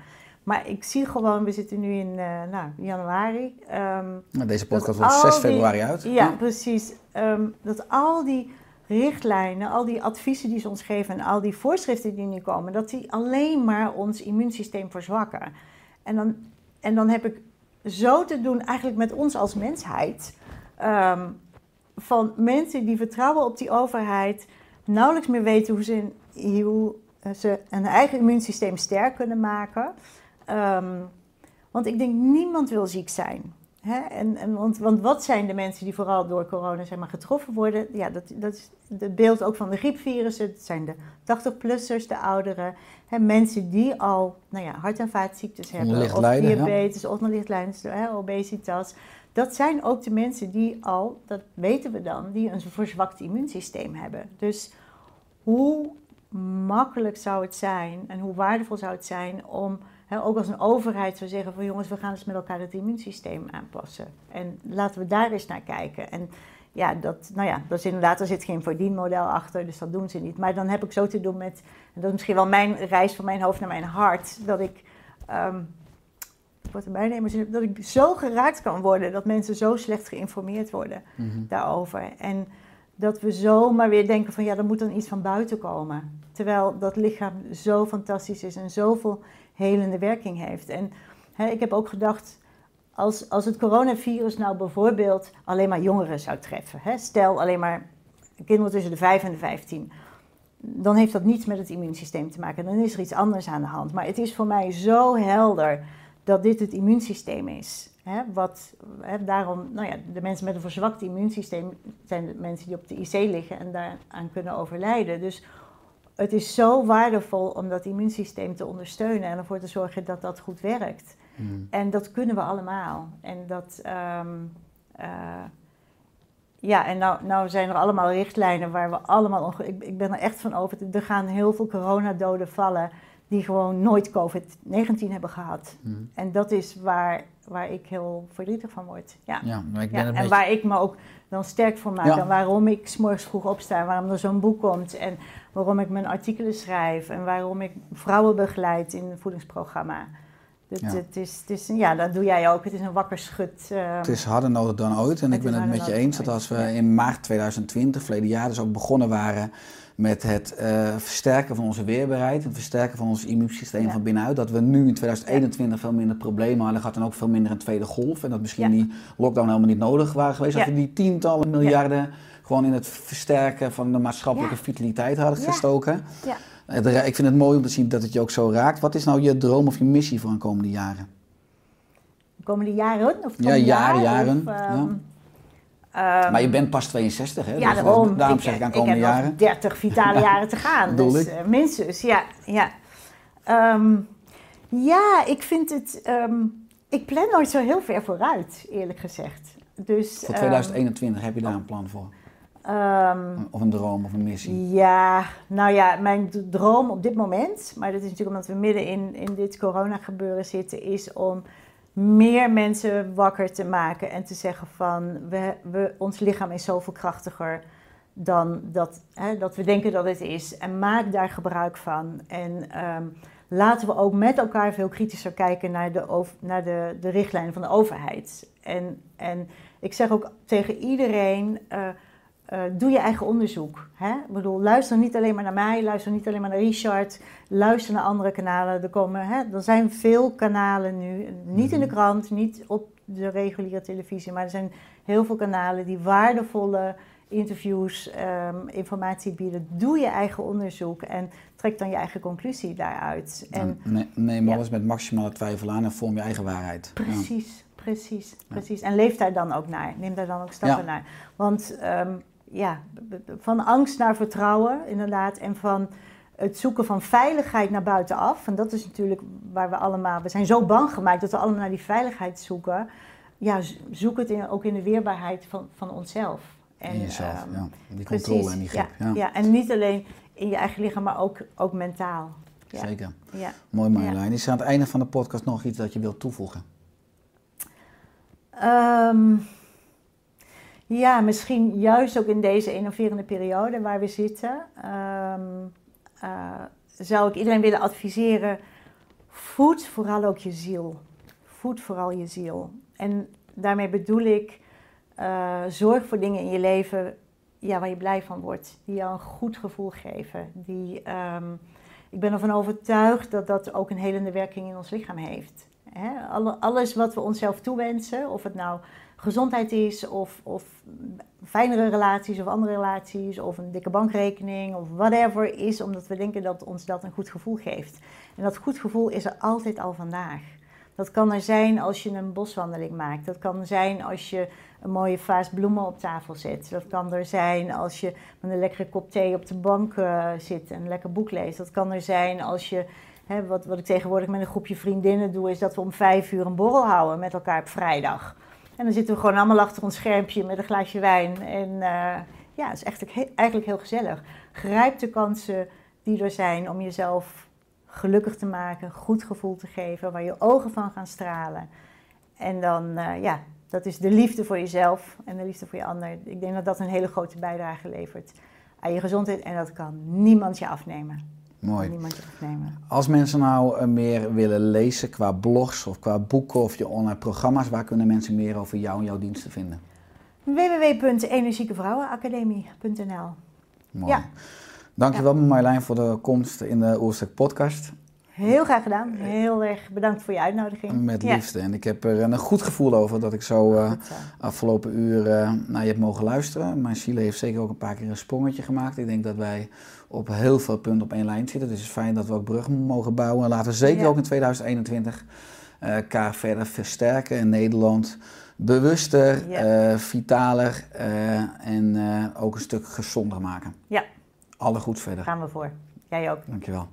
Maar ik zie gewoon, we zitten nu in eh, nou, januari. ehm, Nou, Deze podcast wordt al 6 die- februari uit. Ja, precies. Ehm, dat al die richtlijnen, al die adviezen die ze ons geven en al die voorschriften die nu komen, dat die alleen maar ons immuunsysteem verzwakken. En dan, en dan heb ik zo te doen eigenlijk met ons als mensheid. ehm, van mensen die vertrouwen op die overheid, nauwelijks meer weten hoe ze, hoe ze een eigen immuunsysteem sterk kunnen maken. Ehm, want ik denk, niemand wil ziek zijn. Hè? En, en, want, want wat zijn de mensen die vooral door corona zeg maar, getroffen worden? Ja, dat, dat is het beeld ook van de griepvirussen. Het zijn de 80-plussers, de ouderen. Hè? Mensen die al nou ja, hart- en vaatziektes hebben. Of lijden, ja. diabetes, of onderlicht lijden, hè, obesitas. Dat zijn ook de mensen die al, dat weten we dan, die een verzwakt immuunsysteem hebben. Dus hoe makkelijk zou het zijn en hoe waardevol zou het zijn om, ook als een overheid zou zeggen van jongens, we gaan eens met elkaar het immuunsysteem aanpassen. En laten we daar eens naar kijken. En ja, dat, nou ja, dat is inderdaad, er zit geen verdienmodel achter, dus dat doen ze niet. Maar dan heb ik zo te doen met, en dat is misschien wel mijn reis van mijn hoofd naar mijn hart, dat ik, ehm, ik word er bijna emotioneel, dat ik zo geraakt kan worden, dat mensen zo slecht geïnformeerd worden Mhm. daarover. En dat we zomaar weer denken van ja, er moet dan iets van buiten komen. Terwijl dat lichaam zo fantastisch is en zoveel helende werking heeft. En ik heb ook gedacht, als, als het coronavirus nou bijvoorbeeld alleen maar jongeren zou treffen. Stel alleen maar kinderen tussen de 5 en de 15. Dan heeft dat niets met het immuunsysteem te maken. Dan is er iets anders aan de hand. Maar het is voor mij zo helder dat dit het immuunsysteem is. Wat, daarom, nou ja, de mensen met een verzwakt immuunsysteem zijn de mensen die op de IC liggen en daaraan kunnen overlijden. Dus het is zo waardevol om dat immuunsysteem te ondersteunen en ervoor te zorgen dat dat goed werkt. Mhm. En dat kunnen we allemaal. En dat, eh, ja, en nou, nou zijn er allemaal richtlijnen waar we allemaal, onge- ik, ik ben er echt van over, er gaan heel veel coronadoden vallen die gewoon nooit COVID-19 hebben gehad. Mhm. En dat is waar, waar ik heel verdrietig van word. Ja. Ja, maar ik ben Ja, en waar ik me ook dan sterk voor maak. Ja. En waarom ik morgens vroeg opsta. Waarom er zo'n boek komt. En waarom ik mijn artikelen schrijf. En waarom ik vrouwen begeleid in een voedingsprogramma. Het, Ja. het is, het is, ja, dat doe jij ook. Het is een wakker schut. eh, Het is harder nodig dan ooit. En ik ben het met je eens dat als we in maart 2020, verleden jaar, dus ook begonnen waren met het eh, versterken van onze weerbaarheid, het versterken van ons immuunsysteem Ja. van binnenuit, dat we nu in 2021 veel minder problemen hadden gehad en ook veel minder een tweede golf. En dat misschien die lockdown helemaal niet nodig waren geweest. Dat we die tientallen miljarden gewoon in het versterken van de maatschappelijke vitaliteit hadden gestoken. Ra- Ik vind het mooi om te zien dat het je ook zo raakt. Wat is nou je droom of je missie voor de komende jaren? de komende jaren. Of Ja, jaren, jaren, Of, ja. Ehm, maar je bent pas 62, hè? Ja, Dus daarom. Daarom zeg ik aan komende ik heb jaren. nog 30 vitale jaren te gaan. Dus ik. eh, minstens, ja. Ja, Ehm, ja ik vind het... ehm, ik plan nooit zo heel ver vooruit, eerlijk gezegd. Dus, Voor ehm, 2021 heb je daar een plan voor. Of een droom of een missie? ja, nou ja, mijn droom op dit moment, maar dat is natuurlijk omdat we midden in, in dit corona gebeuren zitten, is om meer mensen wakker te maken en te zeggen van we, we, ons lichaam is zoveel krachtiger dan dat, hè, dat we denken dat het is. En maak daar gebruik van. En ehm, laten we ook met elkaar veel kritischer kijken naar de, naar de, de richtlijnen van de overheid. En, en ik zeg ook tegen iedereen. eh, eh, doe je eigen onderzoek. Hè? Ik bedoel, luister niet alleen maar naar mij, luister niet alleen maar naar Richard, luister naar andere kanalen. Er, komen, hè, er zijn veel kanalen nu, niet in de krant, niet op de reguliere televisie, maar er zijn heel veel kanalen die waardevolle interviews, ehm, informatie bieden. Doe je eigen onderzoek en trek dan je eigen conclusie daaruit. En Ne- neem alles met maximale twijfel aan en vorm je eigen waarheid. Ja. Precies, precies, precies. En leef daar dan ook naar. Neem daar dan ook stappen naar. Want ehm, ja, van angst naar vertrouwen, inderdaad. En van het zoeken van veiligheid naar buitenaf. En dat is natuurlijk waar we allemaal... We zijn zo bang gemaakt dat we allemaal naar die veiligheid zoeken. Ja, zoek het in, ook in de weerbaarheid van, van onszelf. En, in jezelf, ehm, ja. Die precies, controle en die grip. Ja, Ja, ja, en niet alleen in je eigen lichaam, maar ook, ook mentaal. Ja. Zeker. Ja. Mooi Marjolein. Is er aan het einde van de podcast nog iets dat je wilt toevoegen? Ehm, ja, misschien juist ook in deze innoverende periode waar we zitten, ehm, eh, zou ik iedereen willen adviseren: voed vooral ook je ziel. Voed vooral je ziel. En daarmee bedoel ik: eh, zorg voor dingen in je leven ja, waar je blij van wordt, die jou een goed gevoel geven. Die, ehm, ik ben ervan overtuigd dat dat ook een helende werking in ons lichaam heeft. Alles wat we onszelf toewensen, of het nou gezondheid is, of, of fijnere relaties, of andere relaties, of een dikke bankrekening, of whatever, is omdat we denken dat ons dat een goed gevoel geeft. En dat goed gevoel is er altijd al vandaag. Dat kan er zijn als je een boswandeling maakt. Dat kan zijn als je een mooie vaas bloemen op tafel zet. Dat kan er zijn als je met een lekkere kop thee op de bank eh, zit en een lekker boek leest. Dat kan er zijn als je, hè, wat, wat ik tegenwoordig met een groepje vriendinnen doe, is dat we om vijf uur een borrel houden met elkaar op vrijdag. En dan zitten we gewoon allemaal achter ons schermpje met een glaasje wijn. En eh, ja, het is echt, eigenlijk heel gezellig. Grijp de kansen die er zijn om jezelf gelukkig te maken, goed gevoel te geven, waar je ogen van gaan stralen. En dan, eh, ja, dat is de liefde voor jezelf en de liefde voor je ander. Ik denk dat dat een hele grote bijdrage levert aan je gezondheid en dat kan niemand je afnemen. Mooi. Als mensen nou eh, meer willen lezen qua blogs of qua boeken of je online programma's, waar kunnen mensen meer over jou en jouw diensten vinden? www.energiekevrouwenacademie.nl Mooi. Ja. Dankjewel Marjolein voor de komst in de Oerstek podcast. Heel graag gedaan. Heel erg bedankt voor je uitnodiging. Met Ja. liefde. En ik heb er een goed gevoel over dat ik zo eh, afgelopen uur eh, naar je heb mogen luisteren. Maar Chile heeft zeker ook een paar keer een sprongetje gemaakt. Ik denk dat wij op heel veel punten op één lijn zitten. Dus het is fijn dat we ook bruggen mogen bouwen. En laten we zeker Ja. ook in 2021 eh, elkaar verder versterken in Nederland. Bewuster, Ja. eh, vitaler eh, en eh, ook een stuk gezonder maken. Ja, Alle goeds verder. gaan we voor. Jij ook. Dankjewel.